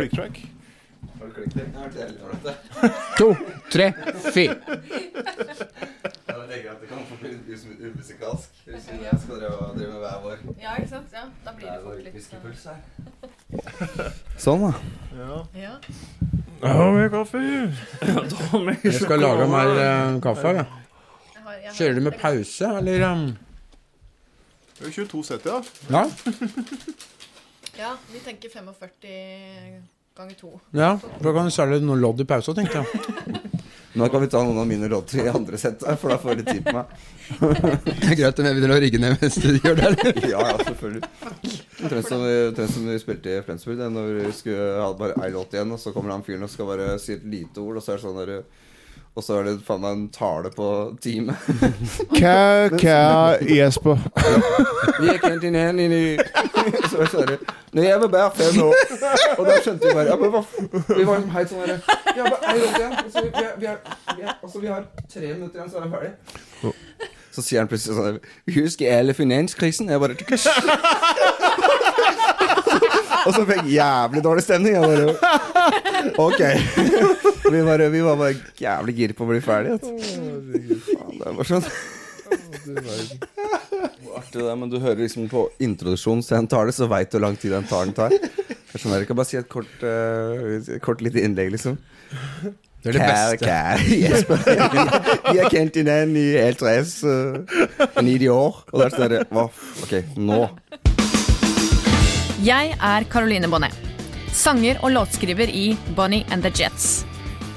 Click track. Har du klikket? Jeg har vært veldig ålreit, det. To, tre, fire. Jeg tenker at det kan bli litt umusikalsk. Hvis vi skal drive, med hver vår, Ja, ikke sant? Ja, da blir det fort litt whiskypuls her. Sånn, da. Ja. Ja. Ja, med kaffe. Jeg skal lage mer eh, kaffe. Jeg har, jeg har, Kjører du med pause, eller? um? Det er 22 sett, ja. Ja. Ja, vi tenker 45 ganger to. ja. Da kan du selge noen lodd i pausa, tenkte jeg. Nå kan vi ta noen av mine låter i andre sett, for da får litt tid på meg. Det er greit om jeg begynner å rigge ned mens du gjør det. Ja, ja, selvfølgelig. Omtrent som, som vi spilte i Flensburg, det, når vi skulle ha bare ei låt igjen, og så kommer han fyren og skal bare si et lite ord, og så er det sånn der Og så er det faen meg en tale på time. Kære, kære Jesper. Vi er kjent inn i Så jeg det sånn Når jeg var bare fem år Og da skjønte vi bare ja, men hva, Vi var liksom helt sånn der Ja, bare ei låt igjen. Og så vi, vi, er- vi, er- altså, vi har tre minutter igjen, så er vi ferdig. Så sier han plutselig sånn Husker alle finanskrisen? Jeg bare Og så fikk jeg jævlig dårlig stemning. Jeg bare Ok. Vi, bare, vi var bare jævlig gira på å bli ferdig. du. Faen, det var sånn. Artig det men du hører liksom på introduksjonen så jeg tar det, så veit du hvor lang tid den talen tar. Det er sånn skjønner Jeg kan bare si et kort, uh, kort lite innlegg, liksom. Det er det Kære, beste. kære Jesper. Vi har kjent igjen i helt race uh, 90 år. Og der er det hva? Ok, nå. Jeg er Caroline Bonnet. Sanger og låtskriver i Bonnie and the Jets.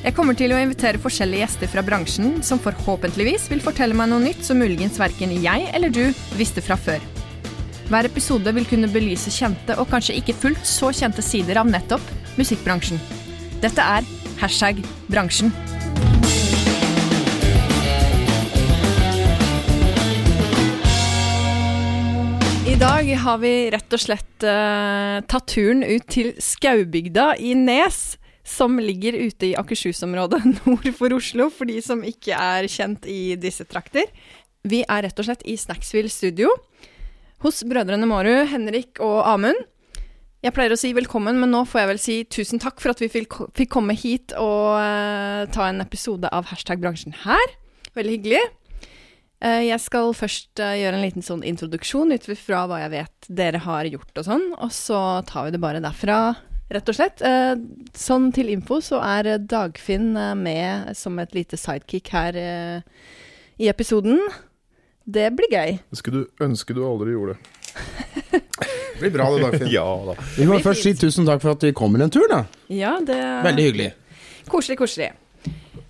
Jeg kommer til å invitere forskjellige gjester fra bransjen som forhåpentligvis vil fortelle meg noe nytt som muligens verken jeg eller du visste fra før. Hver episode vil kunne belyse kjente og kanskje ikke fullt så kjente sider av nettopp musikkbransjen. Dette er hashtag bransjen. I dag har vi rett og slett uh, tatt turen ut til Skaubygda i Nes, som ligger ute i Akershus-området nord for Oslo, for de som ikke er kjent i disse trakter. Vi er rett og slett i Snacksville studio hos brødrene Mårud, Henrik og Amund. Jeg pleier å si velkommen, men nå får jeg vel si tusen takk for at vi fikk komme hit og eh, ta en episode av Hashtag bransjen her. Veldig hyggelig. Eh, Jeg skal først eh, gjøre en liten sånn introduksjon ut fra hva jeg vet dere har gjort og sånn, og så tar vi det bare derfra, rett og slett. Eh, Sånn til info så er Dagfinn eh, med som et lite sidekick her eh, i episoden. Det blir gøy. Det skulle du ønske du aldri gjorde. Det blir bra det, Dagfinn. Ja da. Vi må først si tusen takk for at vi kommer en tur, da. Ja, det Veldig hyggelig. Koselig, koselig.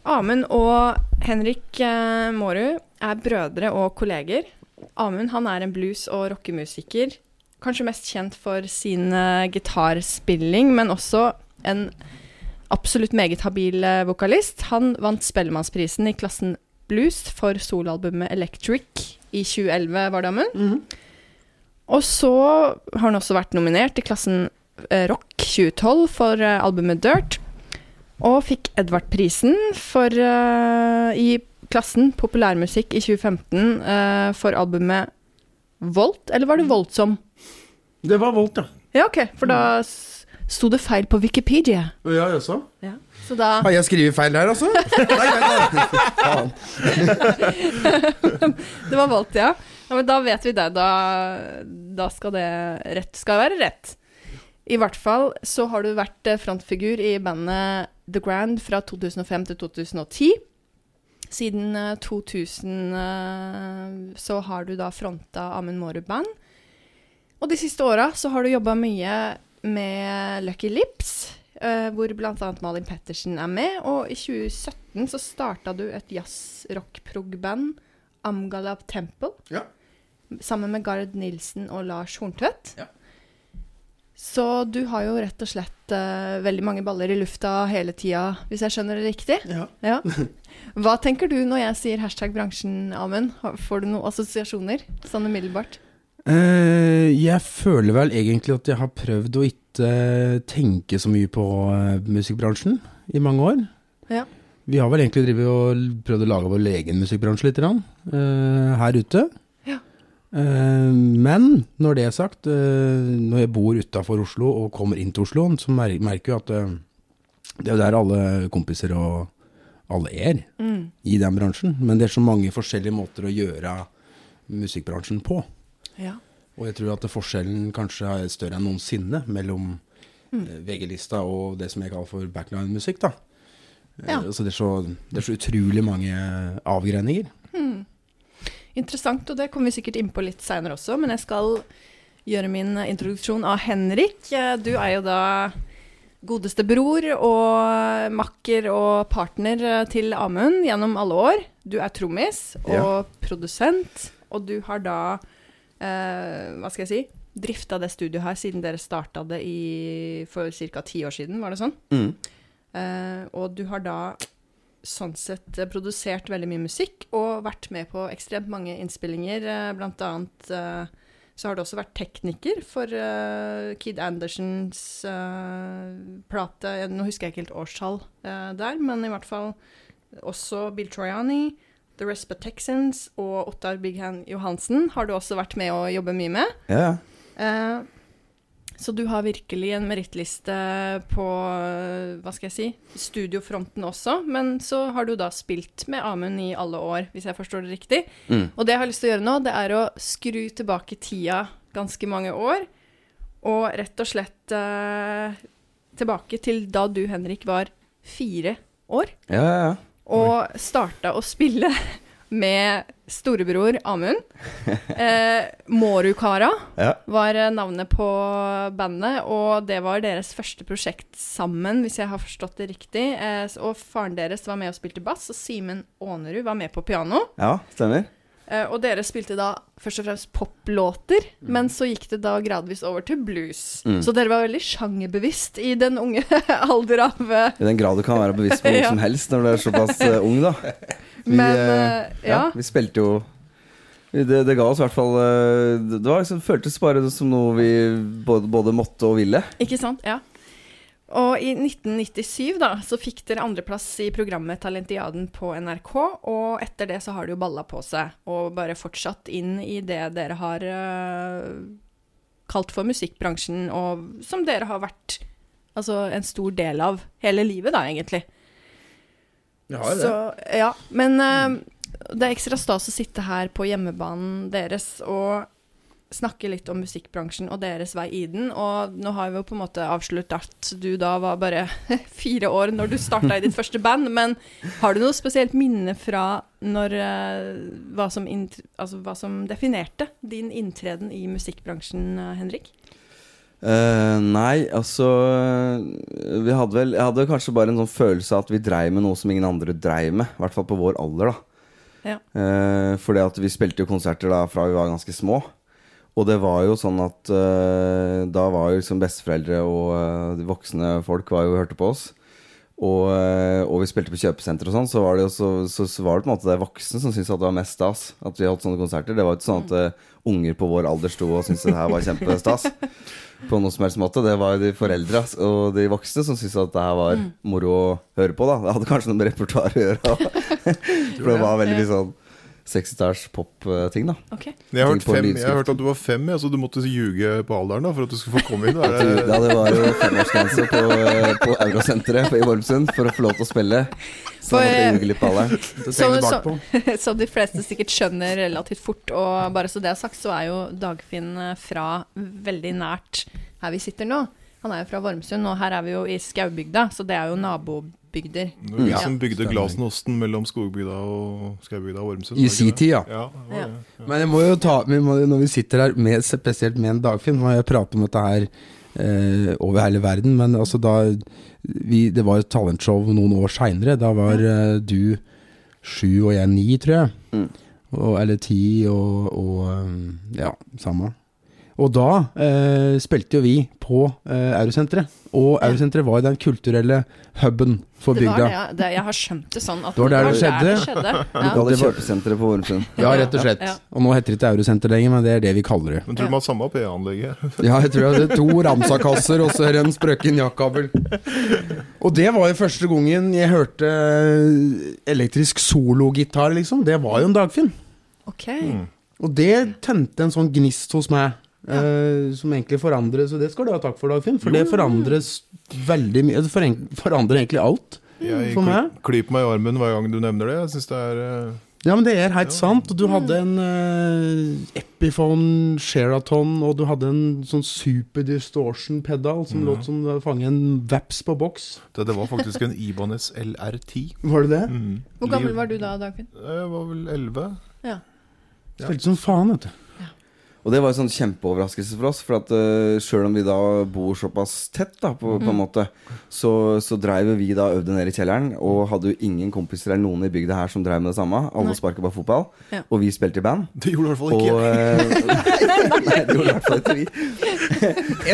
Amund og Henrik eh, Mårud er brødre og kolleger. Amund han er en blues- og rockemusiker. Kanskje mest kjent for sin eh, gitarspilling, men også en absolutt meget habil eh, vokalist. Han vant Spellemannsprisen i klassen blues for soloalbumet Electric i 2011, var det Amund? Og så har han også vært nominert i klassen eh, rock 2012 for albumet Dirt. Og fikk Edvard-prisen for eh, i klassen populærmusikk i 2015 uh, for albumet Volt, eller var det Voldsom? Det var Volt, ja. Ja, ok, for da s- sto det feil på Wikipedia. Ja, jaså? Ja. Så da Har jeg skrevet feil der, altså? Nei, nei, nei. Faen. Det var Volt, ja. ja. Men da vet vi det. Da, da skal det rett skal være rett. I hvert fall så har du vært eh, frontfigur i bandet The Grand fra 2005 til 2010. Siden eh, 2000 eh, så har du da fronta Amund Mårud Band. Og de siste åra så har du jobba mye med Lucky Lips, eh, hvor bl.a. Malin Pettersen er med. Og i 2017 så starta du et jazz-rock-prog-band, Amgalab Temple, Ja. sammen med Gard Nilsen og Lars Horntvedt. Ja. Så du har jo rett og slett uh, veldig mange baller i lufta hele tida, hvis jeg skjønner det riktig? Ja. Ja. Hva tenker du når jeg sier hashtag bransjen, Amund? Får du noen assosiasjoner sånn umiddelbart? Uh, jeg føler vel egentlig at jeg har prøvd å ikke eh, tenke så mye på musikkbransjen i mange år. Ja. Vi har vel egentlig drivet og prøvd å lage vår egen musikkbransje litt eh, her ute. Eh, men når det er sagt, eh, når jeg bor utafor Oslo og kommer inn til Oslo, så merker jeg at eh, det er der alle kompiser og alle er Mm. i den bransjen. Men det er så mange forskjellige måter å gjøre musikkbransjen på. Ja. Og jeg tror at forskjellen kanskje er større enn noensinne mellom Mm. VG-lista og det som jeg kaller for backline-musikk. da. Ja. altså det, er så, det er så utrolig mange avgreininger. Interessant, og det kommer vi sikkert inn på litt seinere også, men jeg skal gjøre min introduksjon av Henrik. Eh, Du er jo da godeste bror og makker og partner eh, til Amund gjennom alle år. Du er trommis og Ja. produsent, og du har da eh, Hva skal jeg si? Drifta det studioet her siden dere starta det i, for ca. ti år siden, var det sånn? Mm. Eh, og du har da sånn sett eh, produsert veldig mye musikk og vært med på ekstremt mange innspillinger. eh, blant annet eh, så har du også vært tekniker for Kid Andersens plate Nå husker jeg ikke helt årstall der, men i hvert fall også Bill Troyani, The Respa Texans og Ottar Big Hand Johansen har du også vært med å jobbe mye med. Ja, ja. Så du har virkelig en merittliste på, hva skal jeg si, studiofronten også. Men så har du da spilt med Amund i alle år, hvis jeg forstår det riktig. Mm. Og det jeg har lyst til å gjøre nå, det er å skru tilbake tida ganske mange år. Og rett og slett eh, tilbake til da du, Henrik, var fire år. ja, ja, ja. Og starta å spille med storebror Amund. Eh, Mårukara Ja. var eh, navnet på bandet, og det var deres første prosjekt sammen, hvis jeg har forstått det riktig. Eh, og faren deres var med og spilte bass, og Simen Aanerud var med på piano. ja, stemmer. Eh, og dere spilte da først og fremst poplåter, men så gikk det da gradvis over til blues. Mm. Så dere var veldig sjangerbevisst i den unge alder av eh, I den grad du kan være bevisst på noe Ja. som helst når du er såpass eh, ung, da. Vi, Men eh, ja. Vi spilte jo det, det ga oss i hvert fall eh, Det var det føltes bare som noe vi både, både måtte og ville. Ikke sant? Ja. Og i 1997 da, så fikk dere andreplass i programmet Talentiaden på NRK, og etter det så har det jo balla på seg, og bare fortsatt inn i det dere har uh, kalt for musikkbransjen, og som dere har vært altså, en stor del av hele livet, da, egentlig. Så, ja, men uh, det er ekstra stas å sitte her på hjemmebanen deres og snakke litt om musikkbransjen og deres vei i den. Og nå har vi jo på en måte avslørt at du da var bare fire år når du starta i ditt første band, men har du noe spesielt minne fra når eh, hva, som altså, hva som definerte din inntreden i musikkbransjen, eh, Henrik? Eh, nei, altså Vi hadde vel Jeg hadde kanskje bare en sånn følelse av at vi dreiv med noe som ingen andre dreiv med. I hvert fall på vår alder, da. Ja. Uh, fordi at vi spilte jo konserter da fra vi var ganske små. Og det var jo sånn at uh, da var jo liksom besteforeldre og eh, de voksne folk var jo hørte på oss. Og, eh, og vi spilte på kjøpesenter og sånn, så var det jo så, så, så var det på en måte de voksne som syntes at det var mest stas at vi holdt sånne konserter. Det var ikke sånn at eh, unger på vår alder sto og syntes det her var kjempestas. På noe som helst måte. Det var jo de foreldra og de voksne som syntes at det her var moro å høre på. da Det hadde kanskje noe med repertoar å gjøre. For det var veldig mye sånn 60-talls pop-ting, da. okay. Jeg har, hørt fem, jeg har hørt at du var fem, ja, så du måtte ljuge på alderen da for at du skulle få komme inn. Er det, Ja, det var jo femårsgrense på, på Eurosenteret i Vormsund for å få lov til å spille. Så For, jeg måtte eh, ljuge litt på alderen. Som, på. så de fleste sikkert skjønner relativt fort, og bare så det er sagt, så er jo Dagfinn eh, fra veldig nært her vi sitter nå. Han er jo fra Vormsund, og her er vi jo i Skaubygda, så det er jo nabobygder. det var vi Ja, som bygde Glasenosten mellom Skogbygda og Skaubygda og Ormsund. I sin tid, ja. Ja, det Ja. det. Ja. Men jeg må jo ta, vi må, når vi sitter her, med, spesielt med en Dagfinn, må jeg prate om dette her eh, over hele verden. Men altså da vi, Det var et talentshow noen år seinere. Da var eh, du sju og jeg ni, tror jeg. Mm. Og, eller ti og, og um, Ja, samme. Og da eh, spilte jo vi på eh, Eurosenteret. Og Eurosenteret var jo den kulturelle huben for Det var bygda. det, ja. det, jeg har skjønt det sånn at Det var der det det skjedde. skjedde. Ja. Lokale det var- kjøpesenteret på Vormsund. Ja, rett og slett. Ja. Og nå heter det ikke Eurosenter lenger, men det er det vi kaller det. Men tror du de har samme PA-anlegget her? Ja, jeg tror jeg hadde to Ramsa-kasser og så er det en sprøkken jakkabel. Og det var jo første gangen jeg hørte elektrisk sologitar, liksom. Det var jo en Dagfinn. Ok. Og det tente en sånn gnist hos meg. Eh, som egentlig forandrer Så det skal du ha takk for, Dagfinn. For det forandres veldig mye. Det forandrer egentlig alt. Jeg For meg? Jeg klyper meg i armen hver gang du nevner det. Jeg synes det er eh, Ja, men det er helt sant. Du hadde en uh, Epiphone Sheraton, og du hadde en sånn super distortion-pedal som låt som å fange en veps på boks. det, det var faktisk en Ibanez LR10. Var det det? Mm. Hvor gammel var du da, Dagfinn? Jeg var vel 11. Ja. Spilte som faen, vet du. Og det var en sånn kjempeoverraskelse for oss. For at uh, sjøl om vi da bor såpass tett, da, på, på en måte, så, så dreiv vi da øvde ned i kjelleren. Og hadde jo ingen kompiser eller noen i bygda her som dreiv med det samme. Alle sparka bare fotball. Ja. Og vi spilte i band. Det gjorde i hvert fall ikke og, uh, Nei, det gjorde i hvert fall ikke vi.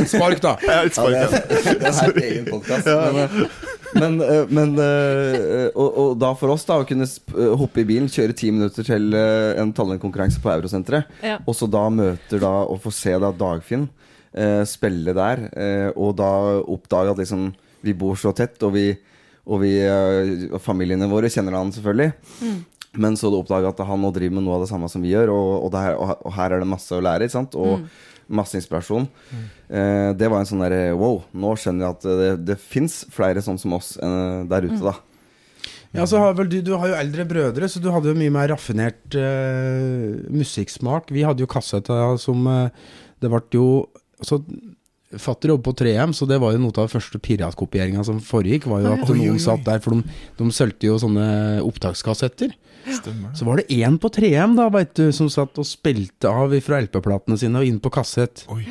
Ett spark, da. Ja, et Ja, spark, det, ja. er, det er egen podkast. Men, eh, men, eh, men eh, og, og da for oss, da, å kunne eh, hoppe i bilen, kjøre ti minutter til en talentkonkurranse på Eurosenteret, Ja. og så da møter da og får se da Dagfinn spille der, og da oppdage at liksom vi bor så tett, og vi og vi, og familiene våre kjenner han selvfølgelig. Men så oppdaga at han nå driver med noe av det samme som vi gjør, og, og, der, og, og her er det masse å lære. Ikke sant? Masse inspirasjon. Eh, det var en sånn derre wow, nå skjønner jeg at det, det fins flere sånn som oss eh, der ute, da. Ja, så har vel du, du har jo eldre brødre, så du hadde jo mye mer raffinert uh, musikksmak. Vi hadde jo kassetter som uh, Det ble jo så Fatter jobber på 3M, så det var jo noe av første piratkopieringa som foregikk. Var jo at Oi, noen oi. satt der, for de, de solgte jo sånne opptakskassetter. Stemmer. Så var det én på 3M da, vet du, som satt og spilte av fra LP-platene sine og inn på kassett. Oi.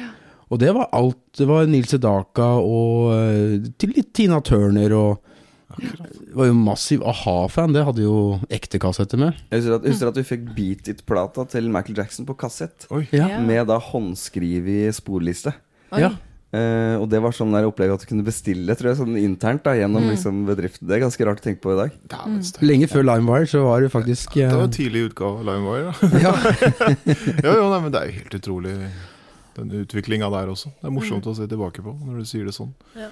Og det var alt. Det var Nils Sedaka og eh, til litt Tina Turner og Det var jo massiv a-ha-fan. Det hadde jo ekte kassetter med. Jeg husker at, jeg husker at vi fikk Beat It-plata til Michael Jackson på kassett. Oi. Ja. Med da håndskrevet sporliste. Ja. Eh, og det var sånn der opplegg at du kunne bestille tror jeg, sånn internt da, gjennom liksom, bedriften. Det er ganske rart å tenke på i dag. Dæven steik. Lenge før LimeWire så var det faktisk Det eh, var en tidlig utgave av LimeWire. da. ja. ja, jo, nei, men det er jo helt utrolig, den utviklinga der også. Det er morsomt å se tilbake på når du sier det sånn. Ja.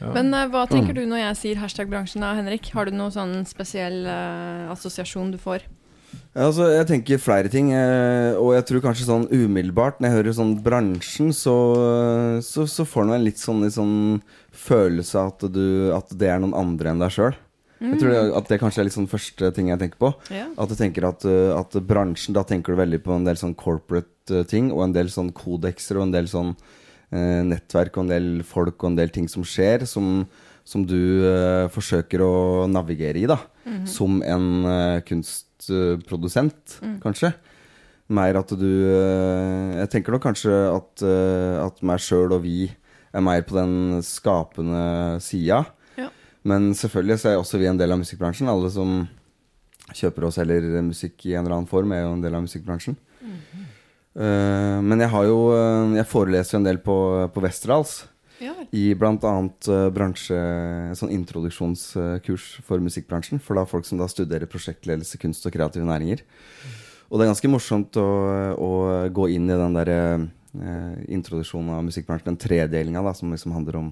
Ja. Men uh, hva tenker du når jeg sier hashtag bransjen da, Henrik? Har du noen sånn spesiell uh, assosiasjon du får? Altså, jeg tenker flere ting, eh, og jeg tror kanskje sånn umiddelbart Når jeg hører sånn bransjen, så, så, så får du en litt sånn, litt sånn følelse av at, du, at det er noen andre enn deg sjøl. Jeg tror det, at det kanskje er litt sånn første ting jeg tenker på. Ja. At du tenker at, uh, at bransjen, da tenker du veldig på en del sånn corporate uh, ting, og en del sånn kodekser, og en del sånn eh, nettverk, og en del folk, og en del ting som skjer, som, som du eh, forsøker å navigere i, da. Som en uh, mm. kanskje. Mer at du uh, Jeg tenker nok kanskje at, uh, at meg sjøl og vi er mer på den skapende sida. Ja. Men selvfølgelig så er også vi en del av musikkbransjen. Alle som kjøper og selger musikk i en eller annen form, er jo en del av musikkbransjen. Eh, men jeg har jo eh, Jeg foreleser en del på, på Westerdals. Ja. I bl.a. Uh, bransje Sånn introduksjonskurs for musikkbransjen. For da folk som da studerer prosjektledelse, kunst og kreative næringer. Og det er ganske morsomt å, å gå inn i den der eh, introduksjonen av musikkbransjen. Den tredelinga som liksom handler om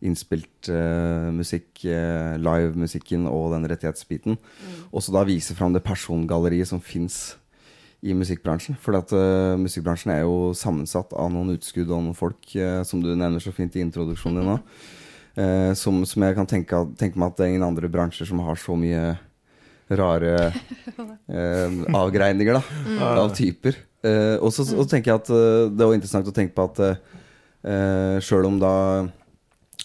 innspilt eh, musikk, eh, live-musikken og den rettighetsbiten. Og så da vise fram det persongalleriet som fins i musikkbransjen. For at eh, musikkbransjen er jo sammensatt av noen utskudd og noen folk, uh, som du nevner så fint i introduksjonen din nå. Uh, som, som jeg kan tenke, tenke meg at det er ingen andre bransjer som har så mye rare eh, avgreininger da, av typer. Eh, og så tenker jeg at det er interessant å tenke på at uh, sjøl om da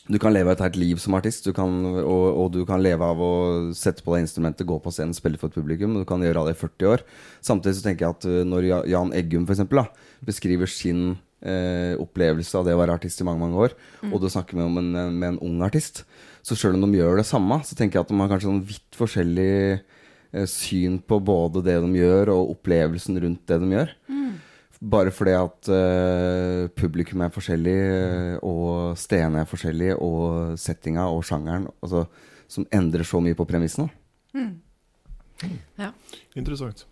du kan leve et helt liv som artist, du kan, og, og du kan leve av å sette på deg instrumentet, gå på scenen, spille for et publikum. Og du kan gjøre det i 40 år. Samtidig så tenker jeg at uh, når Jan Eggum for eksempel, da, beskriver sin eh, opplevelse av det å være artist i mange mange år, og du snakker med, om en, med en ung artist, så sjøl om de gjør det samme, så tenker jeg at de har kanskje sånn vidt forskjellig eh, syn på både det de gjør, og opplevelsen rundt det de gjør. Bare fordi at uh, publikum er forskjellig, eh, og stedene er forskjellige, og settinga og sjangeren altså, Som endrer så mye på premissene. Interessant.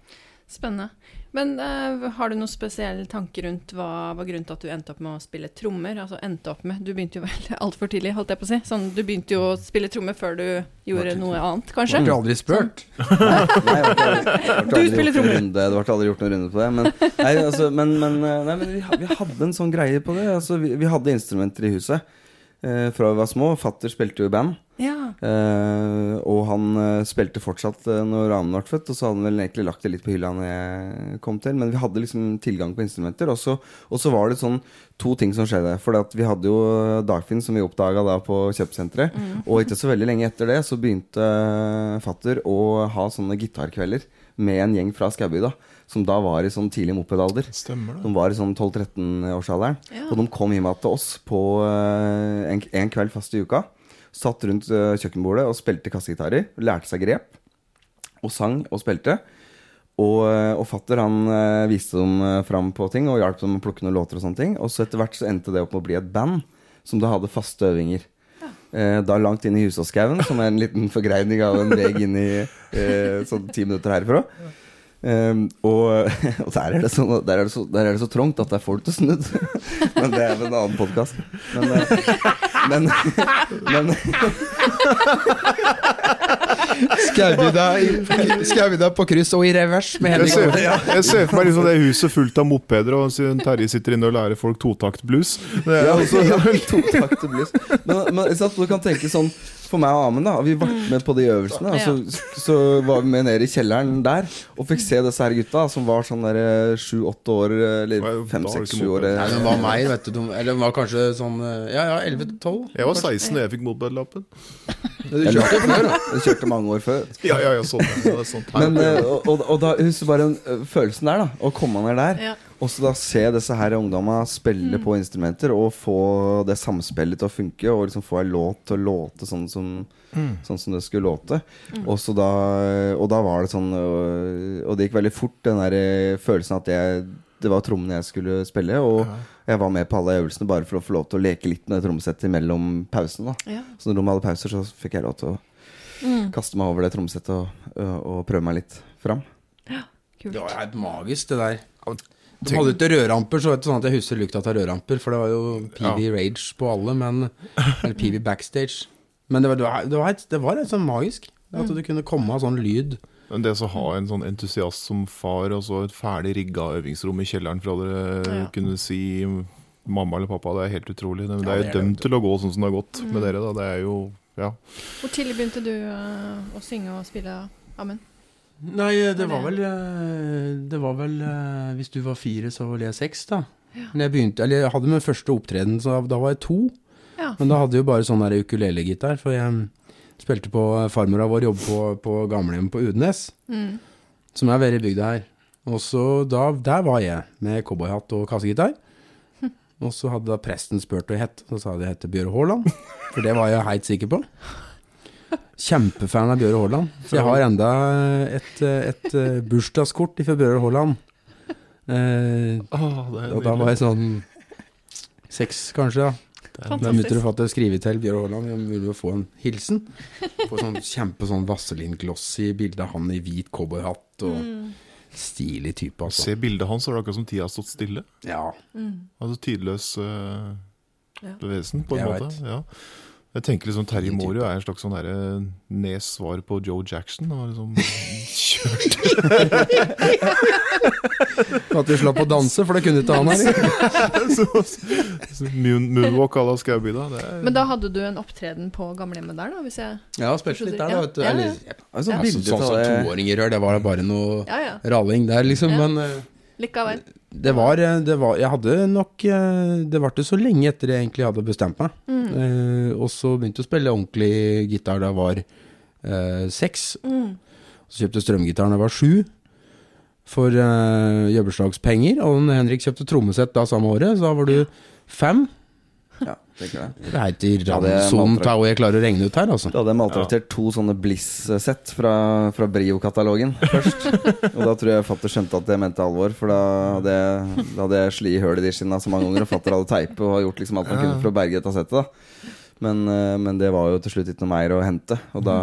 Spennende. Men uh, har du noen spesielle tanker rundt hva var grunnen til at du endte opp med å spille trommer? Altså endte opp med Du begynte jo vel altfor tidlig, holdt jeg på å si. Sånn, du begynte jo å spille trommer før du gjorde noe annet, kanskje? Ble du aldri spurt? Nei, jeg ble aldri- Du spiller trommer. runde- Det ble aldri gjort noen runde på det. Men, nei, altså, men, men, eh, nei, men vi, vi hadde en sånn greie på det. Altså, vi, vi hadde instrumenter i huset fra vi var små. Fatter spilte jo i band. Ja. Eh, og han eh, spilte fortsatt uh, når Ramen ble født, og så hadde han vel egentlig lagt det litt på hylla når jeg kom til. Men vi hadde liksom tilgang på instrumenter. Og så, og så var det sånn to ting som skjedde. For vi hadde jo Dagfinn, som vi oppdaga da på kjøpesenteret. Og ikke så veldig lenge etter det så begynte fatter å ha sånne gitarkvelder med en gjeng fra Skaubygda. Som da var i sånn tidlig mopedalder. Stemmer det. De var i sånn 12-13-årsalderen. Ja. Og de kom hjem til oss på eh, en, en kveld fast i uka. Satt rundt eh, kjøkkenbordet og spilte kassegitarer. Lærte seg grep. Og sang og spilte. Og, eh, og fatter han viste dem fram på ting og hjalp dem å plukke noen låter. Og sånne ting Og så etter hvert så endte det opp med å bli et band som da hadde faste øvinger. Eh, da langt inn i Husåskauen, som er en liten forgreining av en vei inn i eh, sånn ti minutter herfra. Um, og, og der, er det så, der, er det så, der er det så trångt at det er folk til snudd. men det er en annen podkast. Men, eh, men, men Skaubygda på kryss og i revers med Henrik jeg ser for meg liksom det huset fullt av mopeder, og siden Terje sitter inne og lærer folk totaktblues. Det er Ja, ja, totakter blues. Men, men du kan tenke sånn For meg og Amund, da vi ble med på de øvelsene. Og så, så var vi med ned i kjelleren der og fikk se disse her gutta som var sånn der sju-åtte år, eller fem-seks-sju år. Nei, den var meg, vet du. de- Eller var kanskje sånn eh, Ja, ja, 11-12. jeg var 16 da jeg fikk mopedlappen. Du kjørte før, da. Du kjørte mange år før. Ja, ja, ja, sånn. Ja, det er. Men, eh, og, og, og da husker bare den, eh, følelsen der, da. Å komme ned der. Ja. Og så da se disse her ungdommene spille på instrumenter og få det samspillet til å funke, og liksom få en låt til å låte sånn som, sånn som det skulle låte. Og, så da, og da var det sånn Og, og det gikk veldig fort, den der eh, følelsen at jeg, det var trommene jeg skulle spille. Og jeg var med på alle øvelsene bare for å få lov til å leke litt med det trommesettet mellom pausene. Ja. Så når de hadde pauser, så fikk jeg lov til å kaste meg over det trommesettet og, og, og prøve meg litt fram. Ja, Kult. Det var helt magisk, det der. De hadde ikke rødramper, så vet du sånn at jeg husker lukta av rødramper, for det var jo PV Rage på alle, men Eller PV Backstage. Men det var, det var, det var, helt, det var helt sånn magisk. At det kunne komme av sånn lyd. Men det å ha en sånn entusiast som far, og så et ferdig rigga øvingsrom i kjelleren for å dere Ja. kunne si mamma eller pappa, det er helt utrolig. Det, det er jo dømt til å gå sånn som det har gått med dere. da Det er jo Ja. Hvor tidlig begynte du uh, å synge og spille Amund? Nei, det var vel eh, Det var vel eh, Hvis du var fire, så var jeg seks, da. Men jeg begynte Eller jeg hadde min første opptreden, så da var jeg to. Ja. Men da hadde jeg jo bare sånn ukulelegitar, for jeg spilte på farmora vår jobb på, på gamlehjem på Udnes, Mm. som er veldig i bygda her. Og så da, der var jeg, med cowboyhatt og kassegitar. Og så hadde da presten spurt hva jeg het, så sa de jeg het Bjøre Haaland. For det var jeg helt sikker på. Kjempefan av Bjøre Haaland. Så jeg har enda et, et, eh, bursdagskort fra Bjøre Haaland. Eh, det er og da var jeg sånn seks, kanskje. da da måtte du fatter skrive til Bjørn Haaland om vi få en hilsen. Få sånn kjempe sånn Vazelin-glossy bilde av han i hvit cowboyhatt og stilig type, altså. Se bildet hans, så er det akkurat som tida har stått stille. Ja. Altså tidløs uh, Ja. vesen, på en Jeg måte. vet. Ja. Jeg tenker liksom Terje. Morio er en slags sånn derre nes svar på Joe Jackson. Og liksom kjørt At vi slapp å danse, for det kunne ikke han her. så- moon, Moonwalk à la Skaubygda. Det er Men da hadde du en opptreden på gamlehjemmet der, da? Hvis jeg Ja, spilte litt der, da, vet du. Ja, ja. Eller, Altså, ja, bildet sånn som det- toåringer gjør, det var bare noe Ja, ja. ralling der, liksom. Ja. Men eh, Likevel. det var, eh, det var Jeg hadde nok Det Det varte så lenge etter jeg egentlig hadde bestemt meg. Eh, og så begynte jeg å spille ordentlig gitar da jeg var eh, seks. Så kjøpte strømgitaren da jeg var sju. For eh, jobbeslagspenger. Og Henrik kjøpte trommesett da samme året, så da var du fem. Tenker jeg. Det er ikke maltrakt. hva jeg klarer å regne ut her, altså. Da hadde jeg maltraktert to sånne Bliss-sett fra, fra Brio-katalogen først. og da tror jeg fatter skjønte at det mente alvor, for da hadde jeg, da hadde jeg sli hull i de skinna så mange ganger, og fatter hadde teipet og har gjort liksom alt han kunne for å berge dette settet. da men, eh, men det var jo til slutt ikke noe mer å hente, og da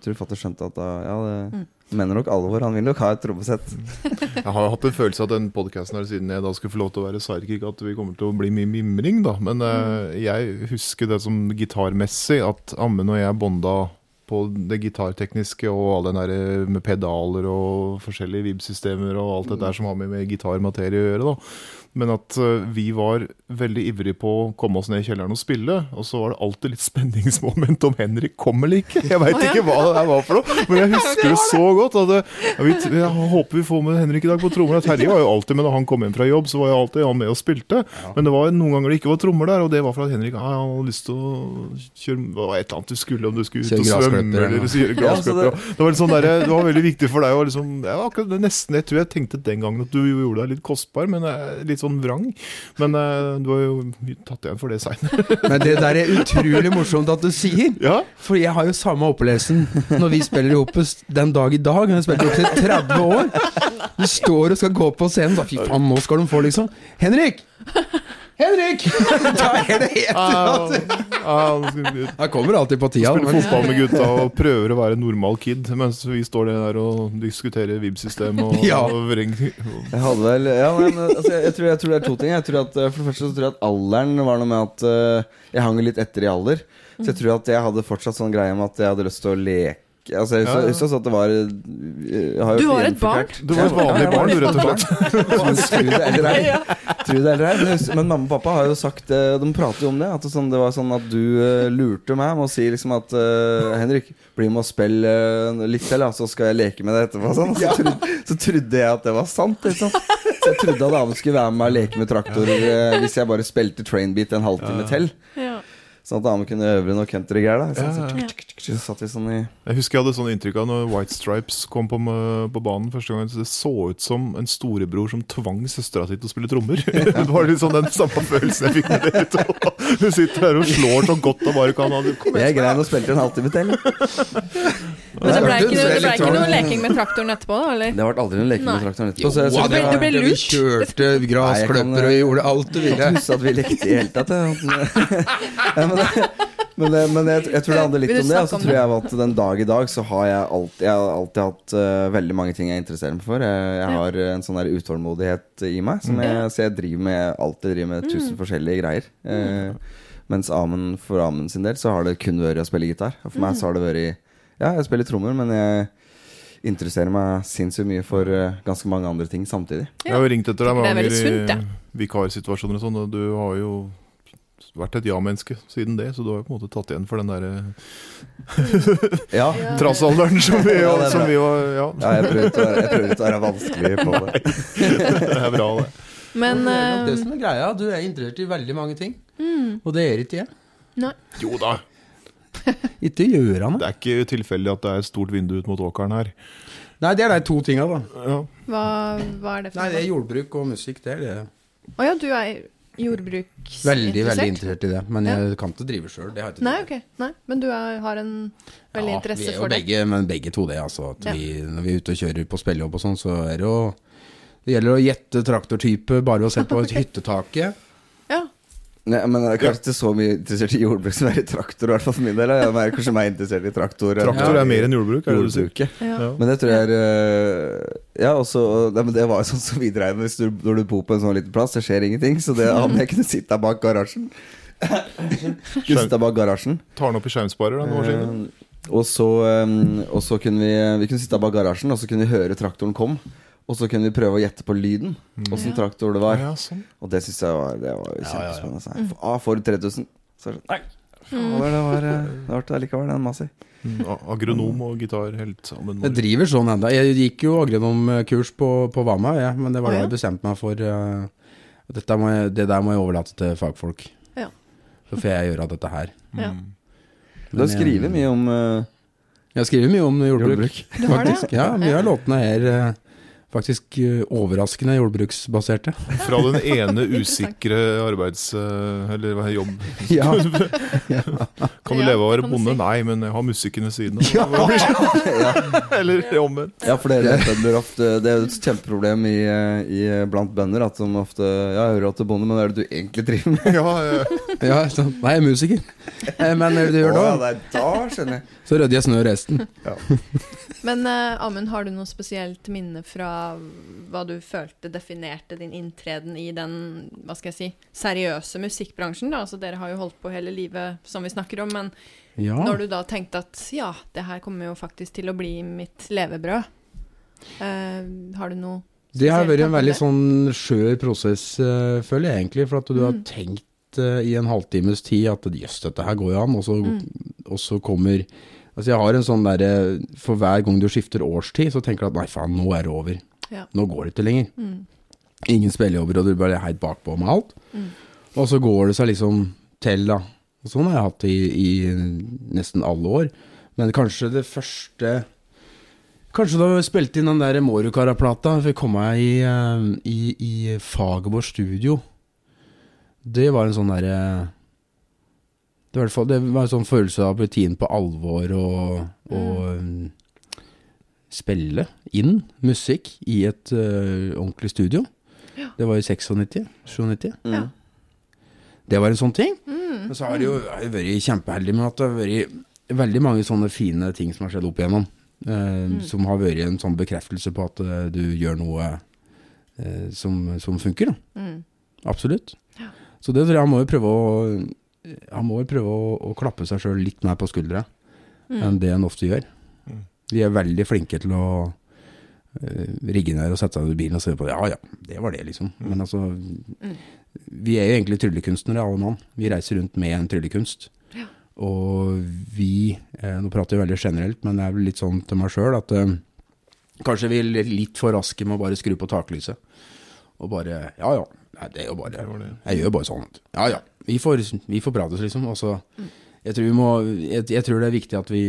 tror jeg fatter skjønte at da Ja, det mener nok alvor. Han vil nok ha et trommesett. Jeg har hatt en følelse av at den podkasten her, siden jeg da skulle få lov til å være sidekick, at vi kommer til å bli mye mimring, da. Men uh, jeg husker det som gitarmessig, at Ammen og jeg bonda på det gitartekniske og all den der eh, med pedaler og forskjellige vib-systemer og alt det der som har med, med gitarmaterie å gjøre, da. Men at eh, vi var veldig ivrige på å komme oss ned i kjelleren og spille. Og så var det alltid litt spenningsmoment om Henrik kom eller ikke. Jeg veit ikke hva det var for noe, men jeg husker det så godt. At det, jeg, jeg håper vi får med Henrik i dag på trommer. Terje var jo alltid med da han kom hjem fra jobb, så var jo alltid han med og spilte. Men det var noen ganger det ikke var trommer der, og det var for at Henrik ah, han hadde lyst til å kjøre Det var et eller annet du skulle, om du skulle ut og svømme eller ja. kjøre Ja, så. Det var sånn der, det var veldig viktig for deg Og liksom ja, akkurat nesten, Jeg tror jeg tenkte den gangen at du gjorde deg litt kostbar, men eh, litt sånn vrang. Men uh, du har jo tatt igjen for det seinere. Men det der er utrolig morsomt at du sier. ja. For jeg har jo samme opplevelsen når vi spiller i Opus den dag i dag. Jeg har spilt i Opus i 30 år. Du står og skal gå på scenen, da. Fy faen, nå skal de få, liksom. Henrik! Henrik! Da er det helt rått. Han kommer alltid på tida. Spiller fotball med gutta og prøver å være normal kid, mens vi står der og diskuterer vib-system og, Ja. og vreng. Jeg hadde vel Ja, men altså, jeg, jeg, tror, jeg tror det er to ting. Jeg tror at, eh, for det første så tror jeg at alderen var noe med at uh, jeg hang litt etter i alder. Så jeg tror at jeg hadde fortsatt sånn greie med at jeg hadde lyst til å leke. Altså, jeg Ja, ja. at det var har jo Du var et barn? Du var et vanlig barn, du, rett og slett. Tro det eller ei. Tro det eller ei. Men, mamma og pappa har jo sagt eh, De prater jo om det. At det, sånn, det var sånn at du eh, lurte meg med å si liksom at uh, Henrik, bli med og spill uh, litt til, så skal jeg leke med deg etterpå. Sånn. Så, trodde, så trodde jeg at det var sant. Ikke? Så jeg trodde at Ane skulle være med og leke med traktor eh, hvis jeg bare spilte trainbeat en halvtime til. Ja. Sånn at Ane kunne øve noe countrygreier. da. Så, Ja, ja. så, så satt vi sånn i Jeg husker jeg hadde sånn inntrykk av når White Stripes kom på, på banen første gang. Så det så ut som en storebror som tvang søstera si til å spille trommer. Det var litt sånn den samme følelsen jeg fikk med det. Du sitter her og slår så godt og bare kan. Jeg grein og spilte en halvtime til. Men det ble ikke, det ble ikke noe sånn- leking med traktoren etterpå, da? eller? Det ble aldri noen leking med traktoren etterpå. Så jeg, så det jeg, det Du ble var- lurt. Vi kjørte jeg og gjorde alt du Jeg ville. husker at vi lekte i hele tatt. Ja, men det, men, det, men jeg, jeg tror det handler litt om det. Og så tror jeg at den dag i dag så har jeg alltid, jeg har alltid hatt uh, veldig mange ting jeg interesserer meg for. Jeg, jeg har en sånn der utålmodighet i meg, som jeg, så jeg driver med, alltid driver med tusen forskjellige greier. Uh, mens Amen for Amen sin del så har det kun vært å spille gitar. Og for meg så har det vært Ja, jeg spiller trommer, men jeg interesserer meg sinnssykt mye for uh, ganske mange andre ting samtidig. Jeg har jo ringt etter deg mange er ganger i vikarsituasjoner og sånn, og du har jo vært et ja-menneske siden det, så du har jo på en måte tatt igjen for den der eh, Ja, trassalderen som vi, Ja, som vi var Ja, ja jeg prøver ikke å være- å vanskelig på det. det er bra, det. Men det er det eh, som er greia. Du er interessert i veldig mange ting. mm, Og det er ikke jeg. Nei. Jo da, Ikke gjør han det det. er ikke tilfeldig at det er et stort vindu ut mot åkeren her. Nei, det er de to tinga, da. Ja. hva, hva er det for Nei, det er jordbruk og musikk. Det er det. Å ja, du er jordbruksinteressert? Veldig, veldig interessert i det. Men jeg kan ikke drive sjøl. Nei, tid ok. Nei, men du er, har en veldig Ja, interesse er for det? begge, men begge to det. Altså, Ja. vi, når vi er ute og kjører på spillejobb og sånn, så er det jo Det gjelder å gjette traktortype bare å se på hyttetaket. Nei, men jeg er kanskje ikke så mye interessert i jordbruk som er i traktor, i hvert fall for min del. Jeg er kanskje mer interessert i traktor. Traktor er mer enn jordbruk, er det ja. Men det tror jeg er øh, Ja, også, nei, men det var jo sånn som vi dreiv med når du bor på en sånn liten plass. Det skjer ingenting. Så det om jeg kunne sitte bak garasjen sitte bak garasjen Tar den opp i skjermsparer, da, noen. Eh, og så, eh, og så kunne vi Vi kunne sitte bak garasjen, og så kunne vi høre traktoren kom. Og så kunne vi prøve å gjette på lyden. Åssen mm. traktor det var. Ja, sånn. Og det syns jeg var, det var jo Ja, ja, kjempespennende. Ah, du 3000? Så er det sånn Nei. fader, Det var eh, Det ble allikevel den Masi. Mm, Agronom og gitar helt sammen. Jeg driver sånn enda. Jeg gikk jo agronomkurs på, på Vama, ja, men det var da jeg bestemte meg for uh, dette må jeg, Det der må jeg overlate til fagfolk. Ja. Så får jeg gjøre dette her. Ja. Mm. Du har Men, skrevet eh, mye om uh, Jeg skriver mye om jordbruk. jordbruk. Har? Faktisk. Ja, mye av låtene her eh, faktisk eh, overraskende jordbruksbaserte. Fra den ene usikre arbeids... eh, Eller hva er jobb Ja, Kan du Ja, leve av å være bonde? si. Nei, men jeg har musikken ved siden av. ja. Eller omvendt. Ja, for dere bønder ofte Det er et kjempeproblem i, i, blant bønder at de ofte Ja, jeg hører at du er bonde, men hva er det du egentlig driver med? Ja, ja Så, Nei, jeg er musiker. Eh, Men hva er det du gjør da? ja, da skjønner jeg. Så rydder jeg snø resten. Men uh, Amund, har du noe spesielt minne fra hva du følte definerte din inntreden i den hva skal jeg si, seriøse musikkbransjen? da? Altså Dere har jo holdt på hele livet, som vi snakker om, men Ja. når du da tenkte at ja, det her kommer jo faktisk til å bli mitt levebrød, eh, har du noe Det har vært en veldig sånn skjør prosess, uh, føler jeg egentlig. For at du har Mm. tenkt uh, i en halvtimes tid at jøss, dette her går jo an. Og så, Mm. og så kommer Altså jeg har en sånn derre For hver gang du skifter årstid, så tenker du at nei faen, nå er det over. Ja. Nå går det ikke lenger. Mm. Ingen spillejobber, og du bare er helt bakpå med alt. Mm. Og så går det seg liksom til, da. Og sånn har jeg hatt det i, i nesten alle år. Men kanskje det første Kanskje da vi spilte inn den der Morukara-plata, fikk komme i, eh, i, i Fagerborg studio. Det var en sånn derre det, i hvert fall- det var en sånn følelse av å bli tatt på alvor og, og um, spille inn musikk i et uh, ordentlig studio. Det var i 96, 97. Ja. Det var en sånn ting. Mm. Men så har det jo jeg har vært kjempeheldig med at det har vært veldig mange sånne fine ting som har skjedd opp igjennom. eh, Som har vært en sånn bekreftelse på at uh, du gjør noe eh, som, som funker. Da. Mm. Absolutt. Ja. Så det tror jeg han må jo prøve å Han må jo prøve å, å klappe seg sjøl litt mer på skuldra Mm. enn det han ofte gjør. Mm. Vi er veldig flinke til å eh, rigge ned og sette seg i bilen og se på det. Ja ja, det var det, liksom. Men altså Vi er jo egentlig tryllekunstnere, alle mann. Vi reiser rundt med en tryllekunst. Ja. Og vi eh, Nå prater jeg veldig generelt, men det er vel litt sånn til meg sjøl at eh, kanskje vi er litt for raske med å bare skru på taklyset. Og bare Ja ja, nei, det er jo bare det. Jeg gjør bare sånn. Ja ja, vi får, vi får prates, liksom. Og så jeg, tror må, jeg, jeg tror det er viktig at vi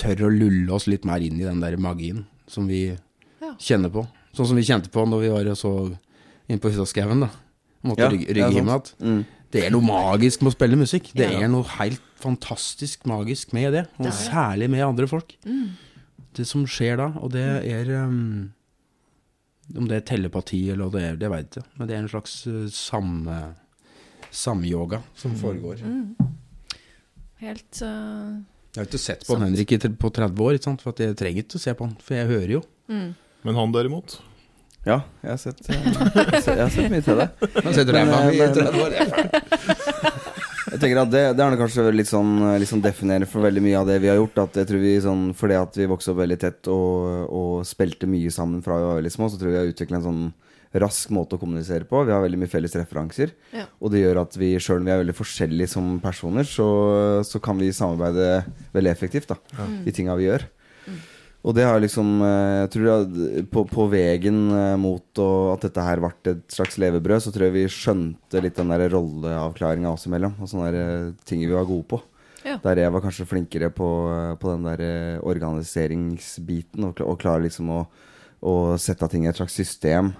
tør å lulle oss litt mer inn i den der magien som vi Ja. kjenner på. Sånn som vi kjente på når vi var og så inne på Hyttaskauen, da. Måtte Ja, rygge, rygge hjem igjen. Mm. Det er noe magisk med å spille musikk. Det Ja. er noe helt fantastisk magisk med det. Og Det særlig med andre folk. Mm. Det som skjer da, og det er um, Om det er telepati eller hva det er, det veit jeg ikke. Men det er en slags uh, samme samyoga som foregår. Mm. Helt eh, Jeg har ikke sett på Sant. Henrik på 30 år, ikke sant? for at jeg trenger ikke å se på han, for jeg hører jo. mm. Men han derimot? Ja, jeg har sett, eh, jeg har sett mye til det. Men, Men, mi men-. Jeg tenker at Det, det er kanskje litt sånn, litt sånn definerende for veldig mye av det vi har gjort. At jeg tror vi sånn, Fordi at vi vokste opp veldig tett og, og spilte mye sammen fra vi var veldig små, så tror jeg vi har utvikla en sånn rask måte å kommunisere på. Vi har veldig mye felles referanser. Ja. Og det gjør at vi, sjøl om vi er veldig forskjellige som personer, så, så kan vi samarbeide veldig effektivt da, i tinga vi gjør. Og det har liksom eh, Jeg tror jeg, på, på veien eh, mot at dette her ble et slags levebrød, så tror jeg vi skjønte litt den der rolleavklaringa oss imellom. Og sånne der, eh, ting vi var gode på. Ja. Der jeg var kanskje flinkere på, på den der organiseringsbiten, og, og klare liksom å, å sette ting i et slags system.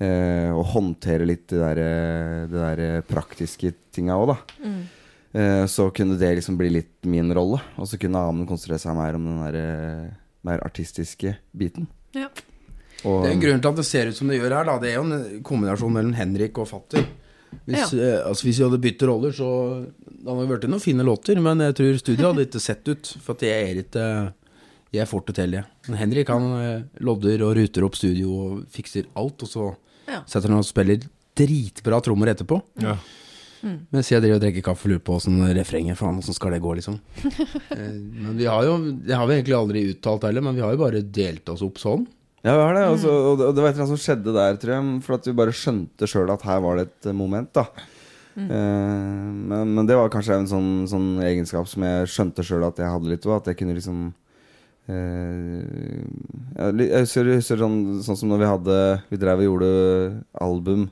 Eh, og håndtere litt det der, eh, det der eh, praktiske tinga òg, da. Mm. Eh, så kunne det liksom bli litt min rolle. Og så kunne Amund konsentrere seg mer om den der eh, mer artistiske biten. Ja. Og, Det er en grunn til at det ser ut som det gjør her. Da. Det er jo en kombinasjon mellom Henrik og Fatter. Hvis, eh, altså, hvis vi hadde byttet roller, så det hadde det blitt noen fine låter. Men jeg tror studio hadde ikke sett ut. For at jeg er ikke Jeg får det til, jeg. Men Henrik han eh, lodder og ruter opp studio og fikser alt. Og så Ja. setter han og spiller dritbra trommer etterpå. Ja. Mens jeg driver og drikker kaffe og lurer på åssen refrenget Faen, åssen skal det gå, liksom. Eh, men vi har jo Det har vi egentlig aldri uttalt heller, men vi har jo bare delt oss opp sånn. Ja, vi har det. Også, og, det, og det var et eller annet som skjedde der, tror jeg. For at vi bare skjønte sjøl at her var det et eh, moment, da. Mm. men, men det var kanskje en sånn, sånn egenskap som jeg skjønte sjøl at jeg hadde litt av. At jeg kunne liksom eh, Jeg husker, jeg husker sånn, sånn som når vi hadde Vi drev og gjorde album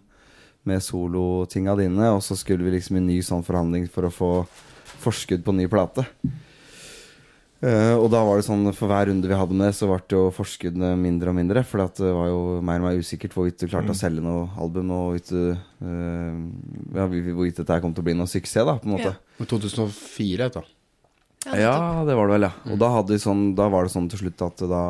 med solotinga dine, og så skulle vi liksom i ny sånn forhandling for å få forskudd på ny plate. Uh, og da var det sånn, for hver runde vi hadde med det, så ble det jo forskuddene mindre og mindre. For det var jo mer og mer usikkert hvorvidt du klarte å selge noe album, og hvorvidt, uh, eh, ja, hvorvidt dette kom til å bli noe suksess, da, på en måte. Ja. 2004, da. Ja, det var det vel, ja. Og da, hadde vi sånn, da var det sånn til slutt at da,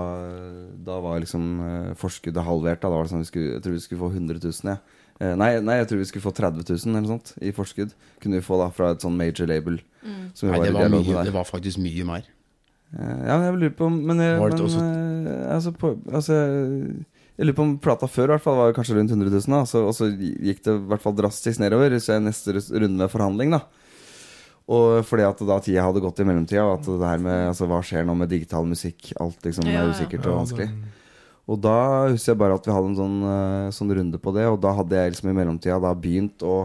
da var liksom eh, forskuddet halvert. Da, da var det sånn vi skulle, Jeg tror vi skulle få 100 000, ja. Eh, nei, nei, jeg tror vi skulle få 30 000 eller sånt i forskudd. Kunne vi få da fra et sånn major label. Som vi Nei, det var, mye, det var faktisk mye mer. Eh, Ja, jeg lurer på om Men, jeg, men også- eh, altså, på, altså Jeg lurer på om plata før i hvert fall var kanskje rundt 100 000. Da, så, og så gikk det i hvert fall drastisk nedover. Så jeg neste runde med forhandling, da. Og fordi at da tida hadde gått i mellomtida, og at det her med altså, hva skjer nå med digital musikk, alt liksom Ja, er usikkert og vanskelig. Og da husker jeg bare at vi hadde en sånn, eh, sånn runde på det, og da hadde jeg liksom i mellomtida da begynt å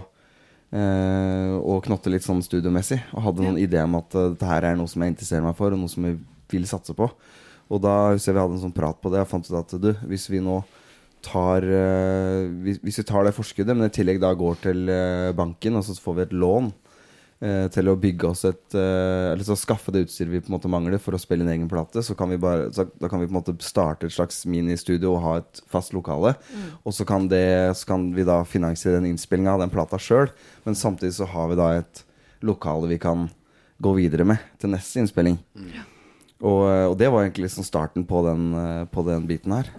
eh, å knotte litt sånn studiomessig. Og hadde noen idé om at eh, dette her er noe som jeg interesserer meg for, og noe som jeg vil satse på. Og da husker jeg vi hadde en sånn prat på det, og fant ut at du, hvis vi nå tar eh, hvis, hvis vi tar det forskuddet, men i tillegg da går til eh, banken, og så får vi et lån til å bygge oss et eh, Eller så skaffe det utstyret vi på en måte mangler for å spille en egen plate, så kan vi bare så, Da kan vi på en måte starte et slags ministudio og ha et fast lokale. Og så kan, det, så kan vi da finansiere den innspillinga av den plata sjøl, men samtidig så har vi da et lokale vi kan gå videre med til neste innspilling. Og, eh, og det var egentlig liksom starten på den, eh, på den biten her.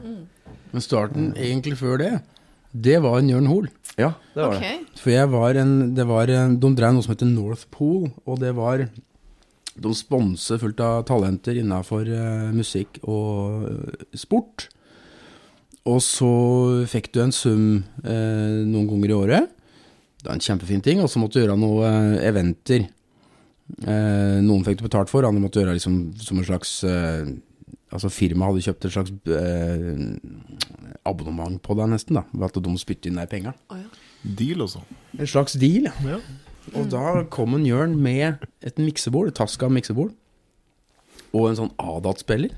Men starten egentlig før det, det var en Jørn Hoel. Ja, det var okay. det. For jeg var en, det var en De drev noe som heter North Pool, og det var De sponset fullt av talenter innafor musikk og uh, sport. Og så fikk du en sum uh, noen ganger i året. Det er en kjempefin ting. Og så måtte du gjøre noen eh, eventer. Eh, noen fikk du betalt for, andre måtte gjøre liksom som en slags eh, Altså firmaet hadde kjøpt et slags eh, abonnement på deg, nesten. da Ved at de spytter inn de penga. Deal, altså. En slags deal, ja. Ja. Og da kom en Jørn med et miksebord, et Taska miksebord, og en sånn Adat-spiller.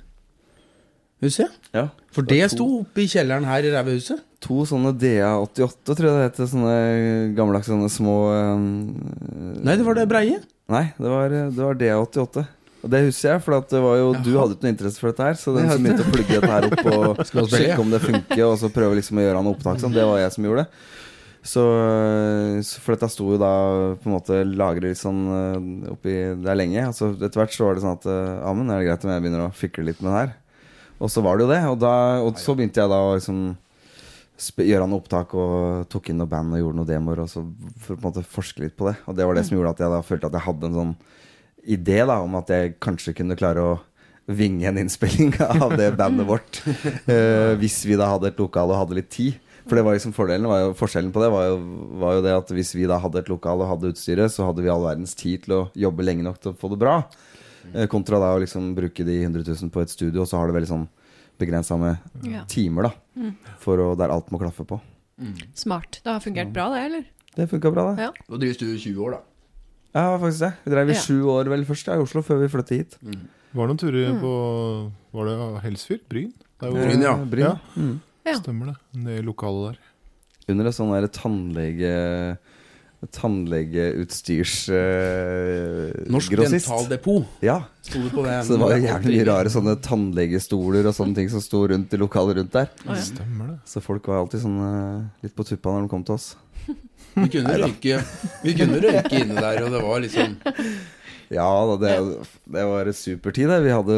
Husker jeg. Ja. For det sto oppe i kjelleren her i rævehuset. To sånne DA88, tror jeg det heter. Sånne gammeldags sånne små um, Nei, det var det breie. Nei, det var, det var DA88. Og det husker jeg, for det var jo, du hadde ikke noe interesse for dette her. Så den som begynte å plugge dette her opp og ja? sjekke om det funker, og så prøve liksom å gjøre noe opptak sånn, det var jeg som gjorde det. Så, For dette sto jo da på en måte lagret litt sånn eh, oppi der lenge. Altså Etter hvert så var det sånn at eh, Amund, er det greit om jeg begynner å fikle litt med det her? Og så var det jo det. Og, da, og så begynte jeg da å liksom gjøre noe opptak og tok inn noe band og gjorde noen demoer. Og så for å på en måte forske litt på det. Og det var det som gjorde at jeg da følte at jeg hadde en sånn idé da om at jeg kanskje kunne klare å vinge en innspilling av det bandet vårt. Uh, hvis vi da hadde et lokale og hadde litt tid. For det var liksom fordelen var jo, Forskjellen på det var jo, var jo det at hvis vi da hadde et lokale og hadde utstyret, så hadde vi all verdens tid til å jobbe lenge nok til å få det bra. Uh, kontra da å liksom bruke de 100 000 på et studio, og så har du veldig sånn begrensa med Ja. timer, da. For å, der alt må klaffe på. Smart. Det har fungert bra, det, eller? Det funka bra, det. Ja. Da drives du 20 år, da. Ja, faktisk det. Vi drev i Ja. sju år vel først ja, i Oslo, før vi flyttet hit. Var det noen turer på Var det Helsfyr? Bryn? Det er jo, Bryn, ja. Eh, Bryn, Ja. Mm. Stemmer det. Det lokalet der. Under et sånn derre tannlege tannlegeutstyrsgrossist. uh, Norsk Dentaldepot Ja. sto det på det. Så det var jævlig mye rare sånne tannlegestoler og sånne ting som sto rundt i lokalet rundt der. Ah, ja. Stemmer det. Så folk var alltid sånn eh, litt på tuppa når de kom til oss. Vi kunne røyke Vi kunne røyke inne der, og det var liksom Ja det, det var et supertid. det. Vi hadde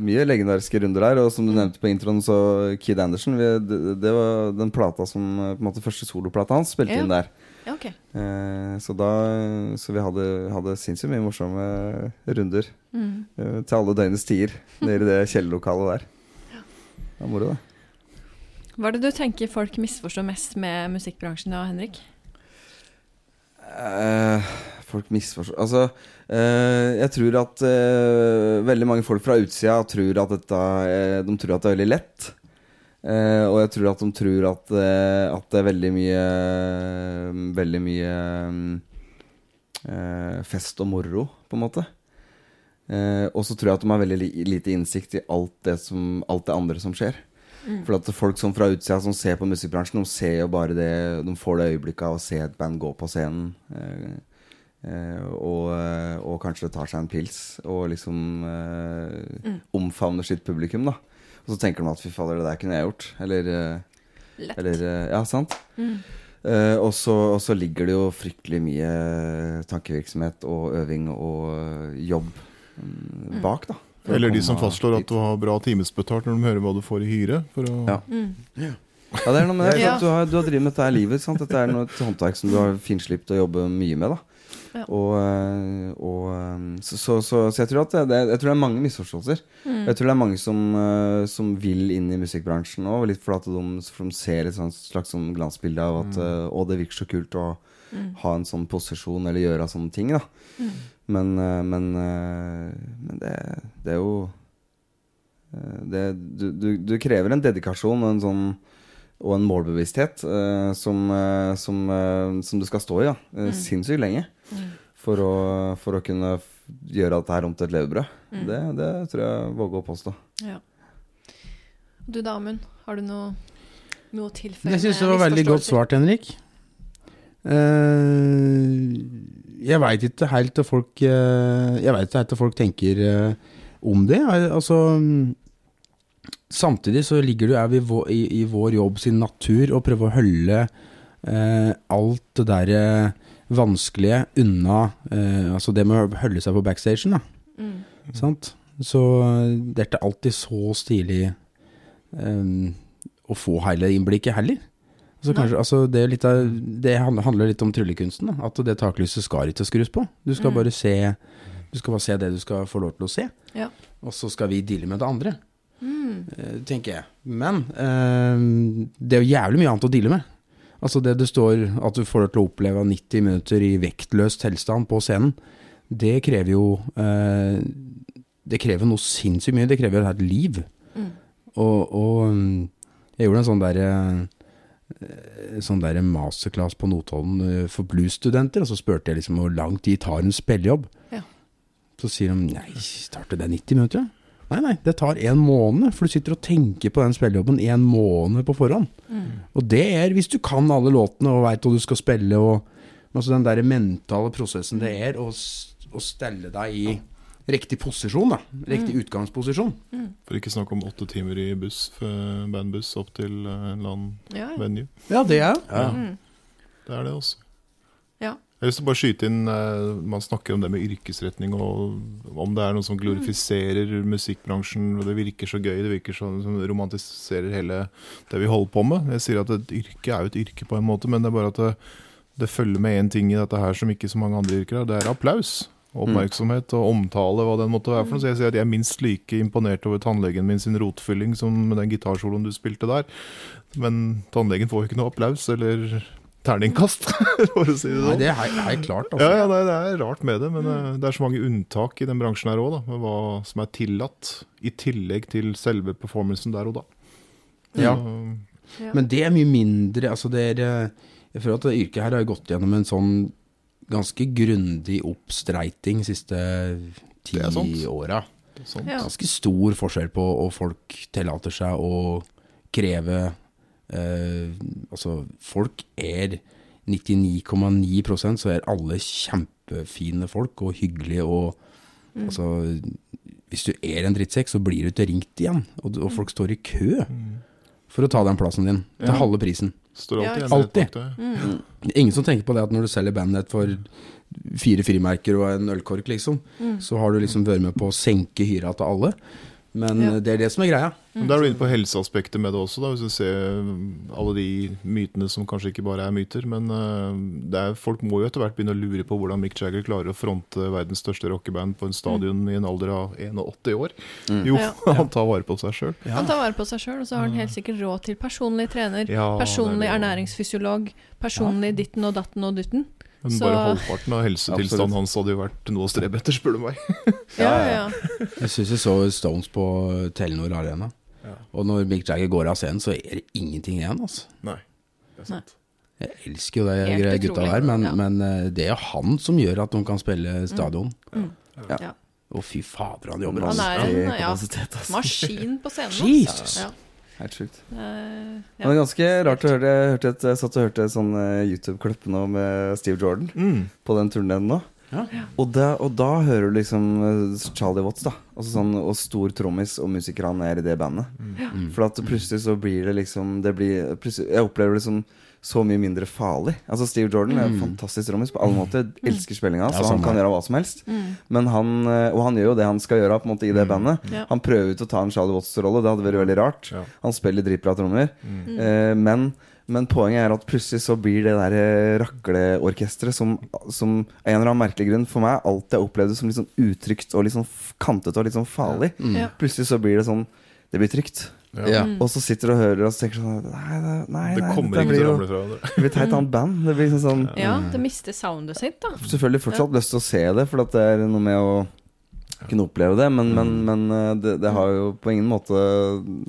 mye legendariske runder der. Og som du nevnte på introen, så Kid Anderson vi, det, det var den plata som På en måte første soloplata hans spilte Ja. inn der. Ja, ok. Eh, så da Så vi hadde, hadde sinnssykt mye morsomme runder. Mm. eh, til alle døgnets tider nede i det kjellerlokalet der. Det var moro, det. Hva er det du tenker folk misforstår mest med musikkbransjen da, Henrik? Eh, folk misforstår Altså, eh, jeg tror at eh, veldig mange folk fra utsida tror at dette eh, De tror at det er veldig lett. Eh, og jeg tror at de tror at, eh, at det er veldig mye Veldig mye fest og moro, på en måte. Og så tror jeg at de har veldig lite innsikt i alt det, som, alt det andre som skjer. For at folk som fra utsida som ser på musikkbransjen, de ser jo bare det De får det øyeblikket av å se et band gå på scenen. Eh, eh, og, eh, og kanskje tar seg en pils og liksom eh, Mm. omfavner sitt publikum, da. Og så tenker de at fy fader, det der kunne jeg gjort. Eller, eh, eller Ja, sant? Mm. Eh, og, så, og så ligger det jo fryktelig mye tankevirksomhet og øving og jobb mm, bak, da. Eller de som fastslår dit. at du har bra timesbetalt når de hører hva du får i hyre. For å, Ja. Mm. Ja, det er noe med det. Du har, du har drevet med dette her livet. Sant? Dette er noe, et håndverk som du har finslipt å jobbe mye med. da Ja. Og, øh, og øh, så, så, så, så jeg tror at det, jeg tror det er mange misforståelser. Mm. Jeg tror det er mange som, øh, som vil inn i musikkbransjen òg, litt fordi de, for de ser et slags sånn glansbilde av at mm. å, det virker så kult å Mm. ha en sånn posisjon eller gjøre sånne ting. da Mm. Men, øh, men, øh, men det, det er jo øh, det, du, du, du krever en dedikasjon og en sånn og en målbevissthet som, som, som du skal stå i øh, Mm. sinnssykt lenge. Mm. For å, for å kunne gjøre gjøre dette her om til et levebrød. Mm. Det, det tror jeg våger å påstå. Ja. Du da, Amund, har du noe, noe å tilføye? Jeg syns det var veldig godt svart, Henrik. Eh, jeg veit ikke helt hva folk eh, Jeg vet ikke helt hva folk tenker eh, om det. Altså Samtidig så ligger det jo i, i, i vår jobb sin natur å prøve å holde eh, alt det derre vanskelige unna eh, Altså det med å holde seg på backstagen, da. Mm. Sant? Så eh, det er ikke alltid så stilig eh, å få hele innblikket heller. Kanskje, altså, det, er litt av, det handler handler litt om tryllekunsten. Da. At det taklyset skal ikke skrus på. Du skal Mm. bare se Du skal bare se det du skal få lov til å se. Ja. Og så skal vi deale med det andre, Mm. eh, tenker jeg. Men eh, det er jo jævlig mye annet å deale med. Altså det det står at du får lov til å oppleve 90 minutter i vektløs tilstand på scenen, det krever jo eh, Det krever noe sinnssykt mye. Det krever et helt liv. Mm. Og, og mm, jeg gjorde en sånn derre eh, Sånn der masterclass på Notodden eh, for bluesstudenter, og så spurte jeg liksom hvor lang tid tar en spillejobb. Ja. Så sier de nei, starter det 90 minutter? Nei, nei, det tar en måned, for du sitter og tenker på den spillejobben en måned på forhånd. Mm. Og det er hvis du kan alle låtene og veit hva du skal spille, og altså den der mentale prosessen det er å, å stelle deg i riktig posisjon, da. Riktig utgangsposisjon. For ikke snakke om åtte timer i buss, bandbuss opp til eh, en eller annen Ja, ja. venue. Ja, det er Mm. Det er det også. Ja. Jeg har lyst til å bare skyte inn eh, Man snakker om det med yrkesretning, og om det er noe som glorifiserer musikkbransjen. og Det virker så gøy, det virker som romantiserer hele det vi holder på med. Jeg sier at et yrke er jo et yrke på en måte, men det er bare at det, det følger med én ting i dette her som ikke så mange andre yrker har. Det er applaus. Oppmerksomhet og omtale, hva den måtte være for noe. Så jeg sier at jeg er minst like imponert over tannlegen min sin rotfylling som med den gitarsoloen du spilte der. Men tannlegen får jo ikke noe applaus eller terningkast, for å si det Nei, sånn. det er helt, helt klart, Ja, altså. ja, nei, det er rart med det, men eh, det er så mange unntak i den bransjen her òg, med hva som er tillatt, i tillegg til selve performancen der og da. Ja. Så, Ja. Men det er mye mindre altså det er, eh, Jeg føler at det yrket her har gått gjennom en sånn ganske grundig oppstreiting de siste ti åra. Ganske stor forskjell på om folk tillater seg å kreve eh, Altså, folk er 99,9% så er alle kjempefine folk og hyggelige og Mm. Altså, hvis du er en drittsekk, så blir du ikke ringt igjen. Og, og folk står i kø for å ta den plassen din til Ja. halve prisen. Står Ja, alltid bak deg. Mm. Ingen som tenker på det at når du selger bandet for fire frimerker og en ølkork, liksom, Mm. så har du liksom vært med på å senke hyra til alle. Men Ja. det er det som er greia. Men Da er du inne på helseaspektet med det også, da, hvis du ser mm, alle de mytene som kanskje ikke bare er myter. Men eh, det er, folk må jo etter hvert begynne å lure på hvordan Mick Jagger klarer å fronte verdens største rockeband på en stadion i en alder av 81 år. Mm. Jo, Ja. han tar vare på seg sjøl. Han tar vare på seg sjøl, og så har han helt sikkert råd til personlig trener, Ja, personlig er ernæringsfysiolog, personlig ditten og datten og dutten. Men Så- bare halvparten av helsetilstanden hans hadde jo vært noe å strebe etter, spør du meg. Ja, Ja, ja. Jeg syns jeg så Stones på Telenor Arena. Ja. Og når Mick Jagger går av scenen, så er det ingenting igjen. Altså. Nei, det er sant. Jeg elsker jo de Helt gutta utrolig. der, men, Ja. men eh, det er jo han som gjør at de kan spille stadion. Mm. Ja. Ja. Å, fy fader, han jobber Han altså. er en ja, altså. maskin på scenen. altså. Jesus. Ja. Helt sjukt. Eh, Men det er ganske rart å høre. Jeg, hørte et, jeg satt og hørte et sånn eh, YouTube-klipp nå med Steve Jordan Mm. på den turneen nå. Ja. Og, da, og da hører du liksom eh, Charlie Watts, da. Altså sånn, og stor trommis og musiker han er i det bandet. Mm. For at plutselig så blir det liksom det blir, Jeg opplever det som så mye mindre farlig. Altså Steve Jordan er en fantastisk trommis på alle måter. Elsker spillinga hans, Ja, han kan gjøre hva som helst. Mm. Men han, eh, og han gjør jo det han skal gjøre på en måte i det bandet. Ja. Han prøver ut å ta en Charlie Watts-rolle, det hadde vært veldig rart. Ja. Han spiller dritbra trommer. Mm. Eh, men, men poenget er at plutselig så blir det der eh, rakleorkesteret som, som en eller annen merkelig grunn for meg alltid har opplevd det som litt sånn utrygt og litt sånn kantete og litt sånn farlig. Ja. Plutselig så blir det sånn Det blir trygt. Ja. Mm. Og så sitter du og hører og så tenker sånn Nei, det, nei, Det nei kommer ikke blir til å ramle fra hverandre. Det blir et helt annet band. Det blir sånn, sånn ja, det mister soundet sitt, da. Selvfølgelig fortsatt lyst til å se det, for at det er noe med å kunne oppleve det. Men, men, men eh, det, det har jo på ingen måte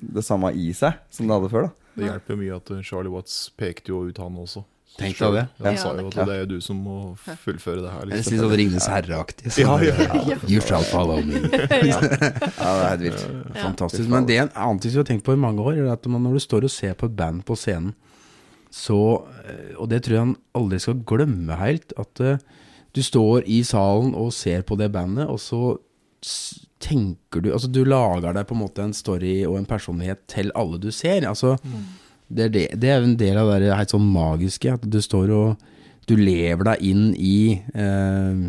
det samme i seg som det hadde før. da Det hjelper mye at eh, Charlie Watts pekte jo ut han også. Tenk deg det. Han sa jo at det er du som må fullføre det her. Det er Liksom. litt sånn Ringenes herre-aktig. Ja, ja. You shall follow me. Ja, det er helt vilt. Fantastisk. Men det er en annen ting som jeg har tenkt på i mange år, er at når du står og ser på et band på scenen, så eh, Og det tror jeg han aldri skal glemme helt, at eh, du står i salen og ser på det bandet, og så tenker du Altså, du lager deg på en måte en story og en personlighet til alle du ser. Altså, det er, det, det er en del av det helt sånn magiske, at du står og Du lever deg inn i eh,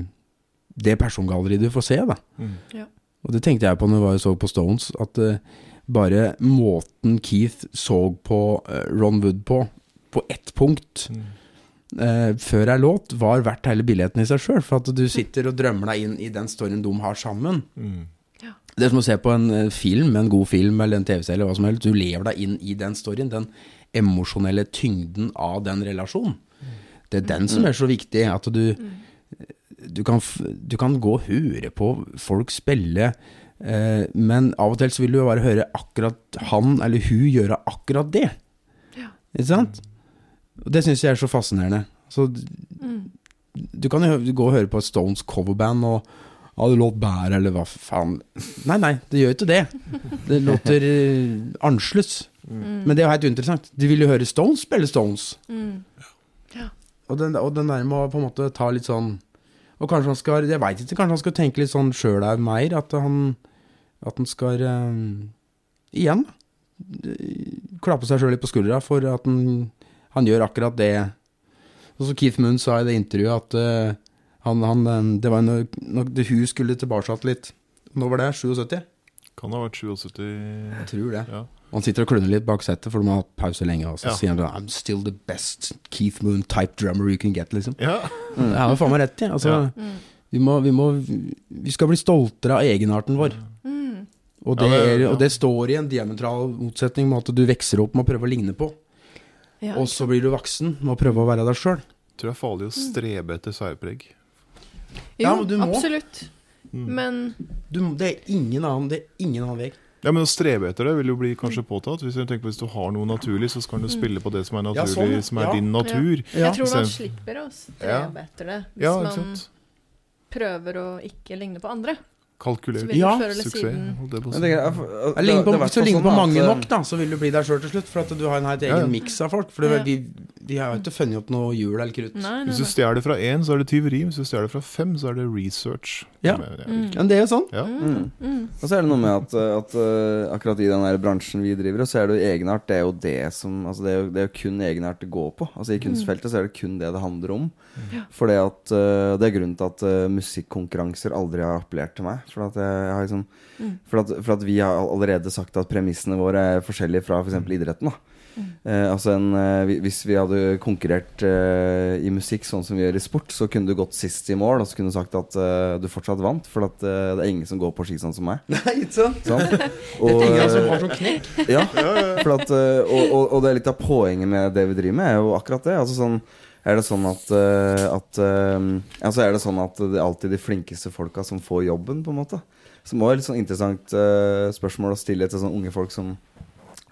det persongalleriet du får se, da. Mm. Ja. Og det tenkte jeg på når jeg var og så på Stones, at eh, bare måten Keith så på eh, Ron Wood på, på ett punkt Mm. Uh, før ei låt, var verdt hele billetten i seg sjøl. For at du sitter og drømmer deg inn i den storyen de har sammen. Mm. Det er som å se på en eh, film, en god film eller en TV-serie eller hva som helst. Du lever deg inn i den storyen, den emosjonelle tyngden av den relasjonen. Det er den som er så viktig, at du du kan, du kan gå og høre på folk spille, eh, men av og til så vil du bare høre akkurat han eller hun gjøre akkurat det. Ja. Ikke sant? Det syns jeg er så fascinerende. Så Mm. du kan jo gå og høre på et Stones coverband og ja, det låt bære, eller hva faen. Nei, nei, det gjør ikke det. Det låter eh, annerledes. Mm. Men det er jo helt interessant. De vil jo høre Stones spille Stones. Mm. Og den, og den der med å på en måte ta litt sånn Og kanskje han skal Jeg veit ikke, kanskje han skal tenke litt sånn sjøl her mer. At han At han skal eh, Igjen, da. Klappe seg sjøl litt på skuldra for at han, han gjør akkurat det. Og så Keith Moon sa i det intervjuet at eh, han, han Det var når, når det hun skulle tilbake litt. Når var det? 77? Kan ha vært 77 Jeg tror det. Ja. Han sitter og klunner litt bak settet, for de har hatt pause lenge. Og så Ja. sier han I'm still the best Keith Moon type drummer you can get, liksom. ja. Jeg har jo faen meg rett i. Altså, ja. vi, må, vi, må, vi skal bli stoltere av egenarten vår. Mm. Og det, Ja, det- er, ja. og det står i en diametral motsetning med at du vokser opp med å prøve å ligne på, Ja. og så blir du voksen med å prøve å være deg sjøl. Tror det er farlig å strebe etter særpreg. Jo, Ja, men du må. absolutt. Mm. Men Det er ingen annen, det er ingen annen vei. Ja, Men å strebe etter det vil jo bli kanskje påtatt. Hvis tenker hvis du har noe naturlig, så skal du spille på det som er Ja, sånn, ja. som er Ja. din natur. Ja. jeg tror man slipper å strebe etter det hvis Ja, man prøver å ikke ligne på andre. Kalkulert Ja, suksess. så holdt på hvis du ligner på sånn mange at, nok, da, så vil du bli deg sjøl til slutt. For at du har en helt egen Ja, ja. miks av folk. For de, vi har jo ikke funnet opp noe hjul eller krutt. Nei, nei, Hvis du stjeler fra én, så er det tyveri. Hvis du stjeler fra fem, så er det research. Ja. Er- Mm. Men det er jo sånn. ja. Mm. Mm. Og så er det noe med at, at uh, akkurat i den der bransjen vi driver, så er det jo egenart. Det er jo det som Altså det er jo, det er jo kun egenart det går på. Altså I kunstfeltet så er det kun det det handler om. Ja. For det uh, Det er grunnen til at uh, musikkonkurranser aldri har appellert til meg. For at jeg, jeg har liksom Mm. for, at, for at vi har allerede sagt at premissene våre er forskjellige fra f.eks. For idretten. da Eh, altså en, eh, Hvis vi hadde konkurrert eh, i musikk sånn som vi gjør i sport, så kunne du gått sist i mål og så kunne du sagt at eh, du fortsatt vant. For at eh, det er ingen som går på ski sånn som meg. Nei, ikke sant? Det Og, er ingen som eh, har sånn knekk. ja, for at, eh, og, og, og det er litt av poenget med det vi driver med, er jo akkurat det. Altså sånn er det sånn at, eh, at eh, altså er det sånn at det er alltid de flinkeste folka som får jobben, på en måte? Som òg er et sånn interessant eh, spørsmål å stille til sånne unge folk som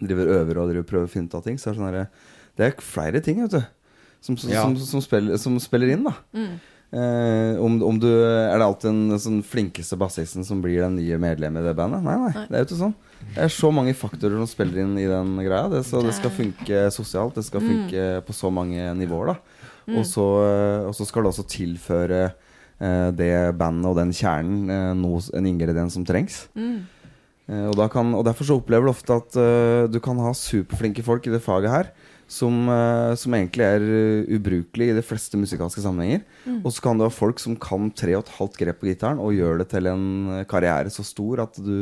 driver øver og driver prøver å finne ut av ting. Så er det, sånn der, det er flere ting, vet du, som, som, Ja. som, som, spiller, som spiller inn, da. Mm. Eh, om, om du, er det alltid den sånn flinkeste bassisten som blir den nye medlemmet i det bandet? Nei, nei, Nei. det er jo ikke sånn. Det er så mange faktorer som spiller inn i den greia. Det, så det skal funke sosialt. Det skal Mm. funke på så mange nivåer, da. Og, så, eh, og så skal det også tilføre eh, det bandet og den kjernen eh, noe, en ingrediens som trengs. Mm. Eh, og, da kan, og derfor så opplever du ofte at eh, du kan ha superflinke folk i det faget her. Som, eh, som egentlig er uh, ubrukelige i de fleste musikalske sammenhenger. Mm. Og så kan du ha folk som kan tre og et halvt grep på gitaren og gjør det til en karriere så stor at, du,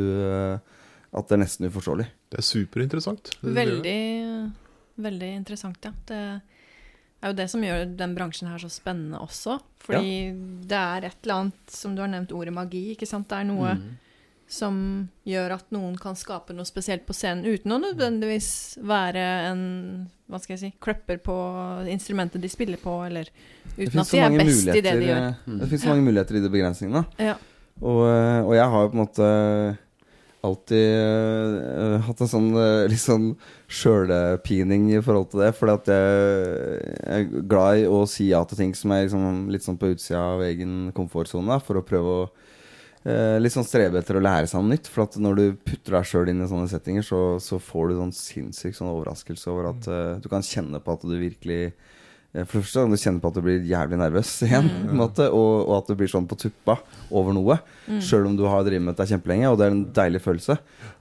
at det er nesten uforståelig. Det er superinteressant. du. Veldig, veldig interessant, ja. Det er jo det som gjør den bransjen her så spennende også. Fordi det er et eller annet, som du har nevnt ordet magi, ikke sant. Det er noe Mm. som gjør at noen kan skape noe spesielt på scenen uten å nødvendigvis være en hva skal jeg si, kløpper på instrumentet de spiller på, eller uten at de er best i det de gjør. eh, Det finnes så mange muligheter i de begrensningene. Ja. Og, eh, og jeg har jo på en måte alltid uh, hatt en sånn uh, litt sånn sjølpining i forhold til det. Fordi at jeg, er glad i å si ja til ting som er liksom litt sånn på utsida av egen komfortsone. For å prøve å uh, litt sånn strebe etter å lære seg noe nytt. For at når du putter deg sjøl inn i sånne settinger, så, så får du sånn sinnssyk sånn overraskelse over at eh, du kan kjenne på at du virkelig For det første kan du kjenne på at du blir jævlig nervøs igjen, mm. en måte, og, og at du blir sånn på tuppa over noe. Sjøl om du har drevet med dette kjempelenge, og det er en deilig følelse.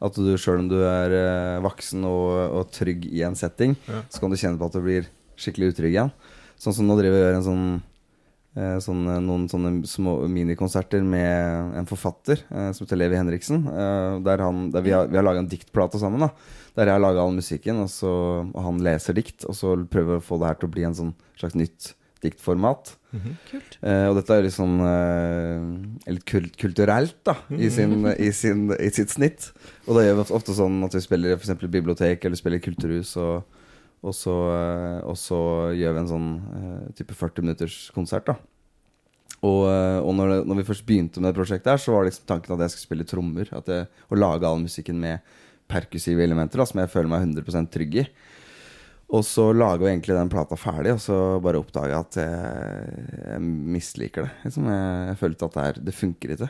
At du sjøl om du er eh, voksen og, og trygg i en setting, Ja. så kan du kjenne på at du blir skikkelig utrygg igjen. Sånn som nå driver vi og gjør en sånn eh, sånn, eh, noen sånne små minikonserter med en forfatter eh, som heter Levi Henriksen. eh, der han, der vi har, vi har laga en diktplate sammen. da Der jeg har laga all musikken, og, så, og han leser dikt. Og så prøver å få det her til å bli en sånn slags nytt diktformat. Kult. Eh, og dette er litt sånn eh, litt kult, kulturelt, da, i, sin, i, sin, i sitt snitt. Og da gjør vi ofte sånn at vi spiller f.eks. bibliotek eller spiller kulturhus, og, og, så, eh, og så gjør vi en sånn eh, type 40 minutters konsert, da. Og, eh, og når, det, når vi først begynte med det prosjektet, her så var liksom tanken at jeg skulle spille trommer. At jeg, og lage all musikken med perkussive elementer, da, som jeg føler meg 100 trygg i. Og så laga vi egentlig den plata ferdig, og så bare jeg at jeg, jeg misliker det. Liksom, jeg, jeg følte at det, er, det funker ikke.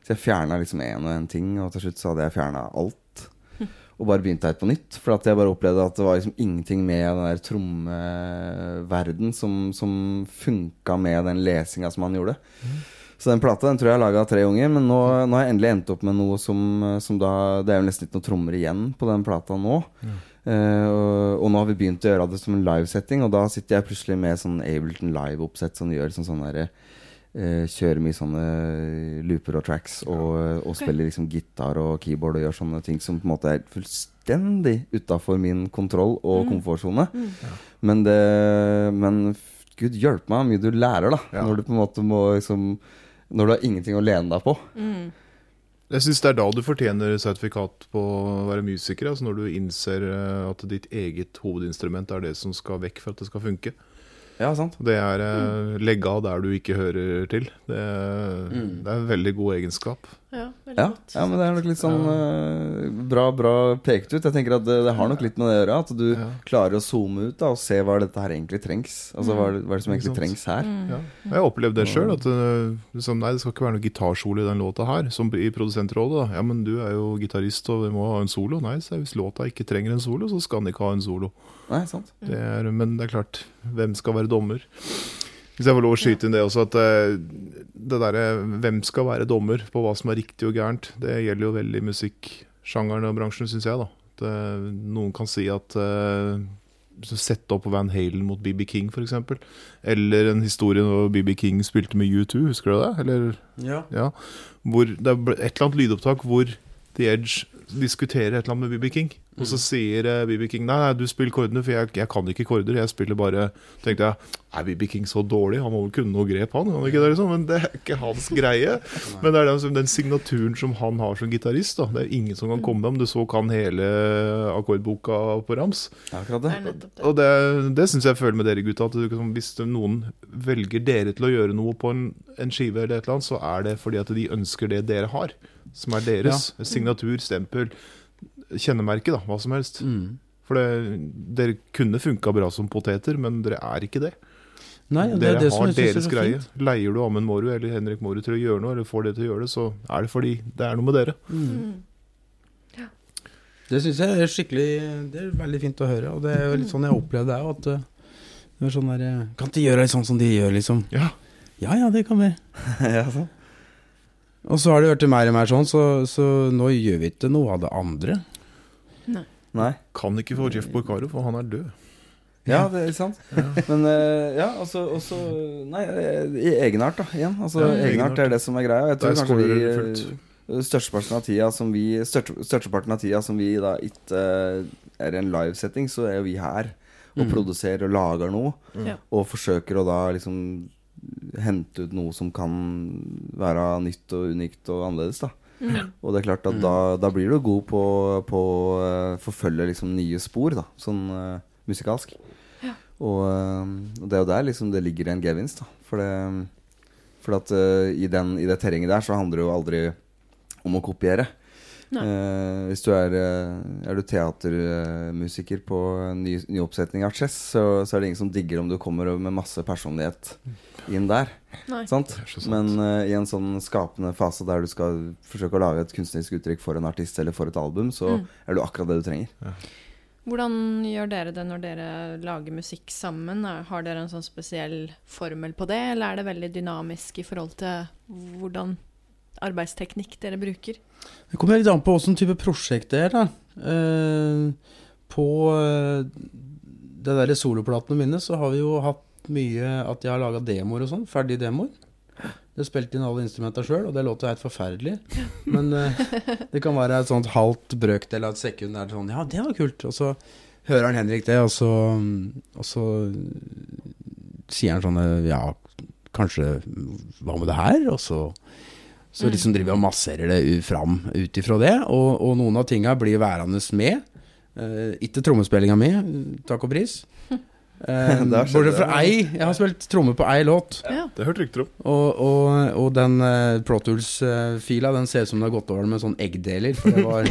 Så jeg fjerna liksom og én ting, og til slutt så hadde jeg fjerna alt. Og bare begynte helt på nytt. For at jeg bare opplevde at det var liksom ingenting med den der trommeverden som, som funka med den lesinga som han gjorde. Så den plata den tror jeg jeg laga tre unger, men nå, nå har jeg endelig endt opp med noe som, som da Det er jo nesten ikke noen trommer igjen på den plata nå. Eh, og, og nå har vi begynt å gjøre det som en livesetting, og da sitter jeg plutselig med sånn Ableton Live-oppsett som gjør sånn sånn derre uh, Kjører mye sånne looper og tracks og, og spiller liksom gitar og keyboard og gjør sånne ting som på en måte er fullstendig utafor min kontroll og komfortsone. Men det Men gud hjelpe meg hvor mye du lærer, da. Ja. Når du på en måte må liksom Når du har ingenting å lene deg på. Jeg syns det er da du fortjener sertifikat på å være musiker. Altså når du innser eh, at ditt eget hovedinstrument er det som skal vekk for at det skal funke. Ja, sant. Det er mm. legge av der du ikke hører til. Det, det er en veldig god egenskap. Ja, veldig Ja, godt. ja, men det er nok litt sånn uh, bra, bra pekt ut. Jeg tenker at det, det har nok litt med det å gjøre. At du Ja. klarer å zoome ut da og se hva dette her egentlig trengs. Altså hva er det, hva er det som egentlig trengs her. Ja. Jeg har opplevd det sjøl. Liksom, nei, det skal ikke være noe gitarsolo i den låta her. Som i produsentrollen. da. Ja, men du er jo gitarist og vi må ha en solo. Nei, så hvis låta ikke trenger en solo, så skal den ikke ha en solo. Nei, sant? Det er, men det er klart, hvem skal være dommer? Hvis jeg får lov å skyte inn det også, at eh, det derre hvem skal være dommer på hva som er riktig og gærent, det gjelder jo veldig musikksjangeren og bransjen, syns jeg. da. At, eh, noen kan si at Sette opp Van Halen mot BB King, f.eks. Eller en historie når BB King spilte med U2, husker du det? Eller Ja. ja, hvor det er et eller annet lydopptak hvor The Edge diskuterer et eller annet med BB King. Og så sier eh, BB King nei, nei, du spiller kordene, for jeg, jeg kan ikke korder. Jeg spiller bare tenkte jeg, Er BB King så dårlig? Han må vel kunne noe grep, han? ikke det, liksom? Men det er ikke hans greie. Men det er den, den signaturen som han har som gitarist. Det er ingen som kan komme med om du så kan hele akkordboka på rams. Ja, det. Og det, det syns jeg føler med dere gutta. At hvis noen velger dere til å gjøre noe på en, en skive, eller et eller annet, så er det fordi at de ønsker det dere har. Som er deres. Signatur, stempel, kjennemerke, da. Hva som helst. Mm. For det, dere kunne funka bra som poteter, men dere er ikke det. Nei, det er Dere det har er deres greie. fint. Leier du Amund Mårud eller Henrik Mårud til å gjøre noe, eller får det til å gjøre det, så er det fordi det er noe med dere. Mm. Det syns jeg er skikkelig Det er veldig fint å høre. Og det er jo litt sånn jeg opplevde det òg, at uh, det er sånn der uh, Kan ikke gjøre det sånn som de gjør, liksom. Ja. Ja ja, det kan vi. ja, sånn. Og så har det vært mer og mer sånn, så, så nå gjør vi ikke noe av det andre. Nei. Kan ikke få Jeff Porcaro, for han er død. Ja, det er sant. Men eh, ja, altså også Nei, eh, i egenart, da. Igjen. Altså, Ja, egenart egenart. er det som er greia. Jeg tror Der kanskje vi fullt. eh, Størsteparten av tida som vi største- Størsteparten av tida som vi da ikke er i en livesetting, så er jo vi her og Mm. produserer og lager noe. Mm. Og forsøker å da liksom hente ut noe som kan være nytt og unikt og annerledes, da. Mm. Og det er klart at da, da blir du god på på å eh, forfølge liksom nye spor, da, sånn uh, musikalsk. Ja. Og, eh, og det er jo der liksom det ligger en gevinst, da. For det For at uh, i, den, i det terrenget der så handler det jo aldri om å kopiere. Eh, hvis du er, eh, er du teatermusiker på en ny, ny oppsetning av Chess, så, så er det ingen som digger om du kommer med masse personlighet inn der. Er. Men eh, i en sånn skapende fase der du skal forsøke å lage et kunstnerisk uttrykk for en artist eller for et album, så Mm. er du akkurat det du trenger. Hvordan gjør dere det når dere lager musikk sammen? Har dere en sånn spesiell formel på det, eller er det veldig dynamisk i forhold til hvordan arbeidsteknikk dere bruker? Det kommer litt an på hvilken type prosjekt det er, da. Eh, på eh, det derre soloplatene mine så har vi jo hatt mye at jeg har laga demoer og sånn. Ferdige demoer. Det spilte inn alle instrumentene sjøl, og det låter helt forferdelig. Men eh, det kan være et sånt halvt brøkdel av et sekund der er sånn Ja, det var kult. Og så hører han Henrik det, og så, og så sier han sånn Ja, kanskje Hva med det her? Og så så liksom driver vi og masserer det fram ut ifra det. Og, og noen av tinga blir værende med. Uh, ikke trommespillinga mi, takk og pris. Eh, bortsett fra ei. Jeg har spilt tromme på ei låt. Ja. Det har hørt rykter om. Og, og, og den uh, Pro Tools-fila Den ser ut som det har gått over med sånn eggdeler. For det var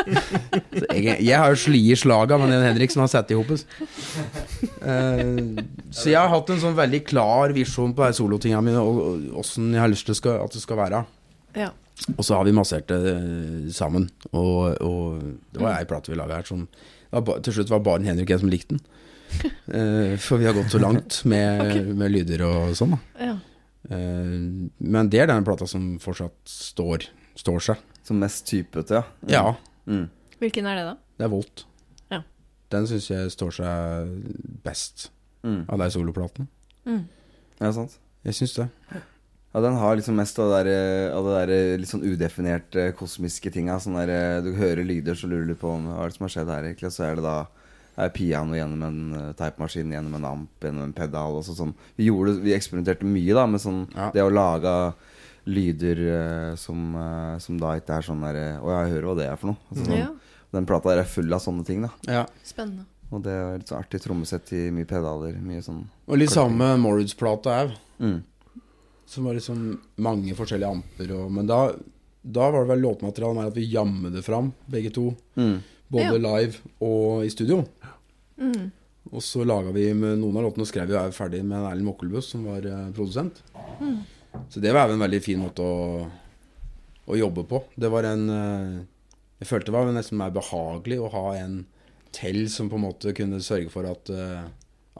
så jeg, jeg har jo sli i slaga med den Henrik som har satt i hopet. Uh, så jeg har hatt en sånn veldig klar visjon på de solotinga mine, og åssen jeg har lyst til skal, at det skal være. Ja. Og så har vi massert det eh, sammen. Og, og det var ei plate vi laga her som var Til slutt var bare Henrik jeg som likte den. Eh, for vi har gått så langt med, okay. med lyder og sånn, da. ja. Eh, men det er den plata som fortsatt står, står seg. Som mest typete, ja. Ja, Mm. Hvilken er det, da? det er Volt. Ja. Den syns jeg står seg best Mm. av de soloplatene. Mm. Ja, sant. Jeg syns det. Ja, den har liksom mest av det der, av det der eh, litt sånn udefinerte kosmiske tinga. Sånn der, du hører lyder, så lurer du på om, hva er det som har skjedd her, egentlig. Og så er det da piano gjennom en uh, typemaskin, gjennom en amp, gjennom en pedal. Og så sånn. vi, gjorde, vi eksperimenterte mye da med sånn Ja. det å lage lyder uh, som, uh, som da ikke er sånn der eh, Å, jeg hører hva det er for noe. Altså, sånn, ja. Den plata der er full av sånne ting, da. Ja. Spennende. Og det er litt så artig trommesett i mye pedaler. Mye sånn Og litt samme Morrids-plata òg. mm. Som var liksom mange forskjellige amper og Men da, da var det vel låtmaterialet mer at vi jammet det fram, begge to. Mm. Både Ja. live og i studio. Mm. Og så laga vi med noen av låtene skrev vi er ferdig med Erlend Mokkelbuss, som var produsent. produsent. Så det var en veldig fin måte å, å jobbe på. Det var en eh, Jeg følte det var nesten mer behagelig å ha en til som på en måte kunne sørge for at eh,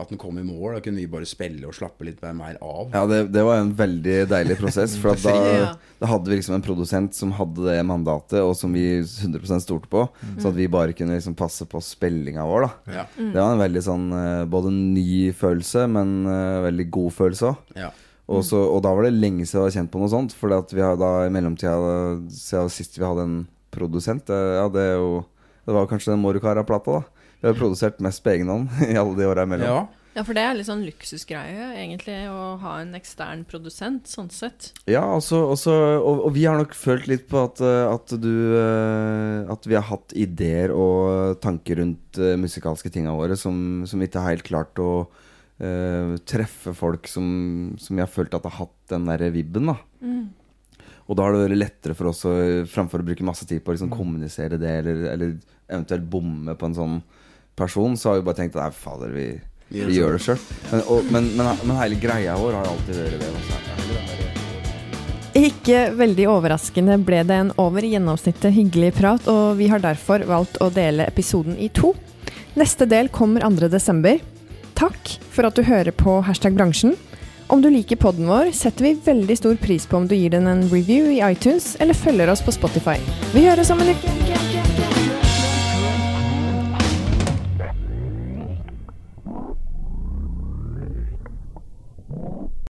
at den kom i mål. Da kunne vi bare spille og slappe litt mer av. Ja, det, det var en veldig deilig prosess. For at da, da hadde vi liksom en produsent som hadde det mandatet, og som vi 100% stolte på. Så at vi bare kunne liksom passe på spillinga vår. da Ja. Mm. Det var en veldig sånn eh, både ny følelse, men eh, veldig god følelse òg. Ja. Og, så- og da var det lenge siden jeg hadde kjent på noe sånt. For vi har da i mellomtida siden sist vi hadde en produsent eh, Ja, det er jo Det var kanskje den Morukara-plata, da. Vi har produsert mest på egen hånd i alle de åra imellom. ja. Ja, for det er litt sånn luksusgreie, egentlig, å ha en ekstern produsent, sånn sett. Ja, også, også, og, og vi har nok følt litt på at, eh, at du eh, At vi har hatt ideer og tanker rundt uh, musikalske tinga våre som, som ikke har helt klart å uh, treffe folk som, som jeg har følt at har hatt den der vibben. da Mm. Og da har det vært lettere for oss å, framfor å bruke masse tid på å liksom kommunisere det, eller, eller eventuelt bomme på en sånn person, så har vi bare tenkt at nei, fader, vi, Vi gjør det sjøl. Men, men, men, men hele greia vår har alltid vært det. Ikke veldig overraskende ble det en over gjennomsnittet hyggelig prat, og vi har derfor valgt å dele episoden i to. Neste del kommer 2.12. Takk for at du hører på Hashtag bransjen. Om du liker podden vår, setter vi veldig stor pris på om du gir den en review i iTunes eller følger oss på Spotify. Vi høres om en uke.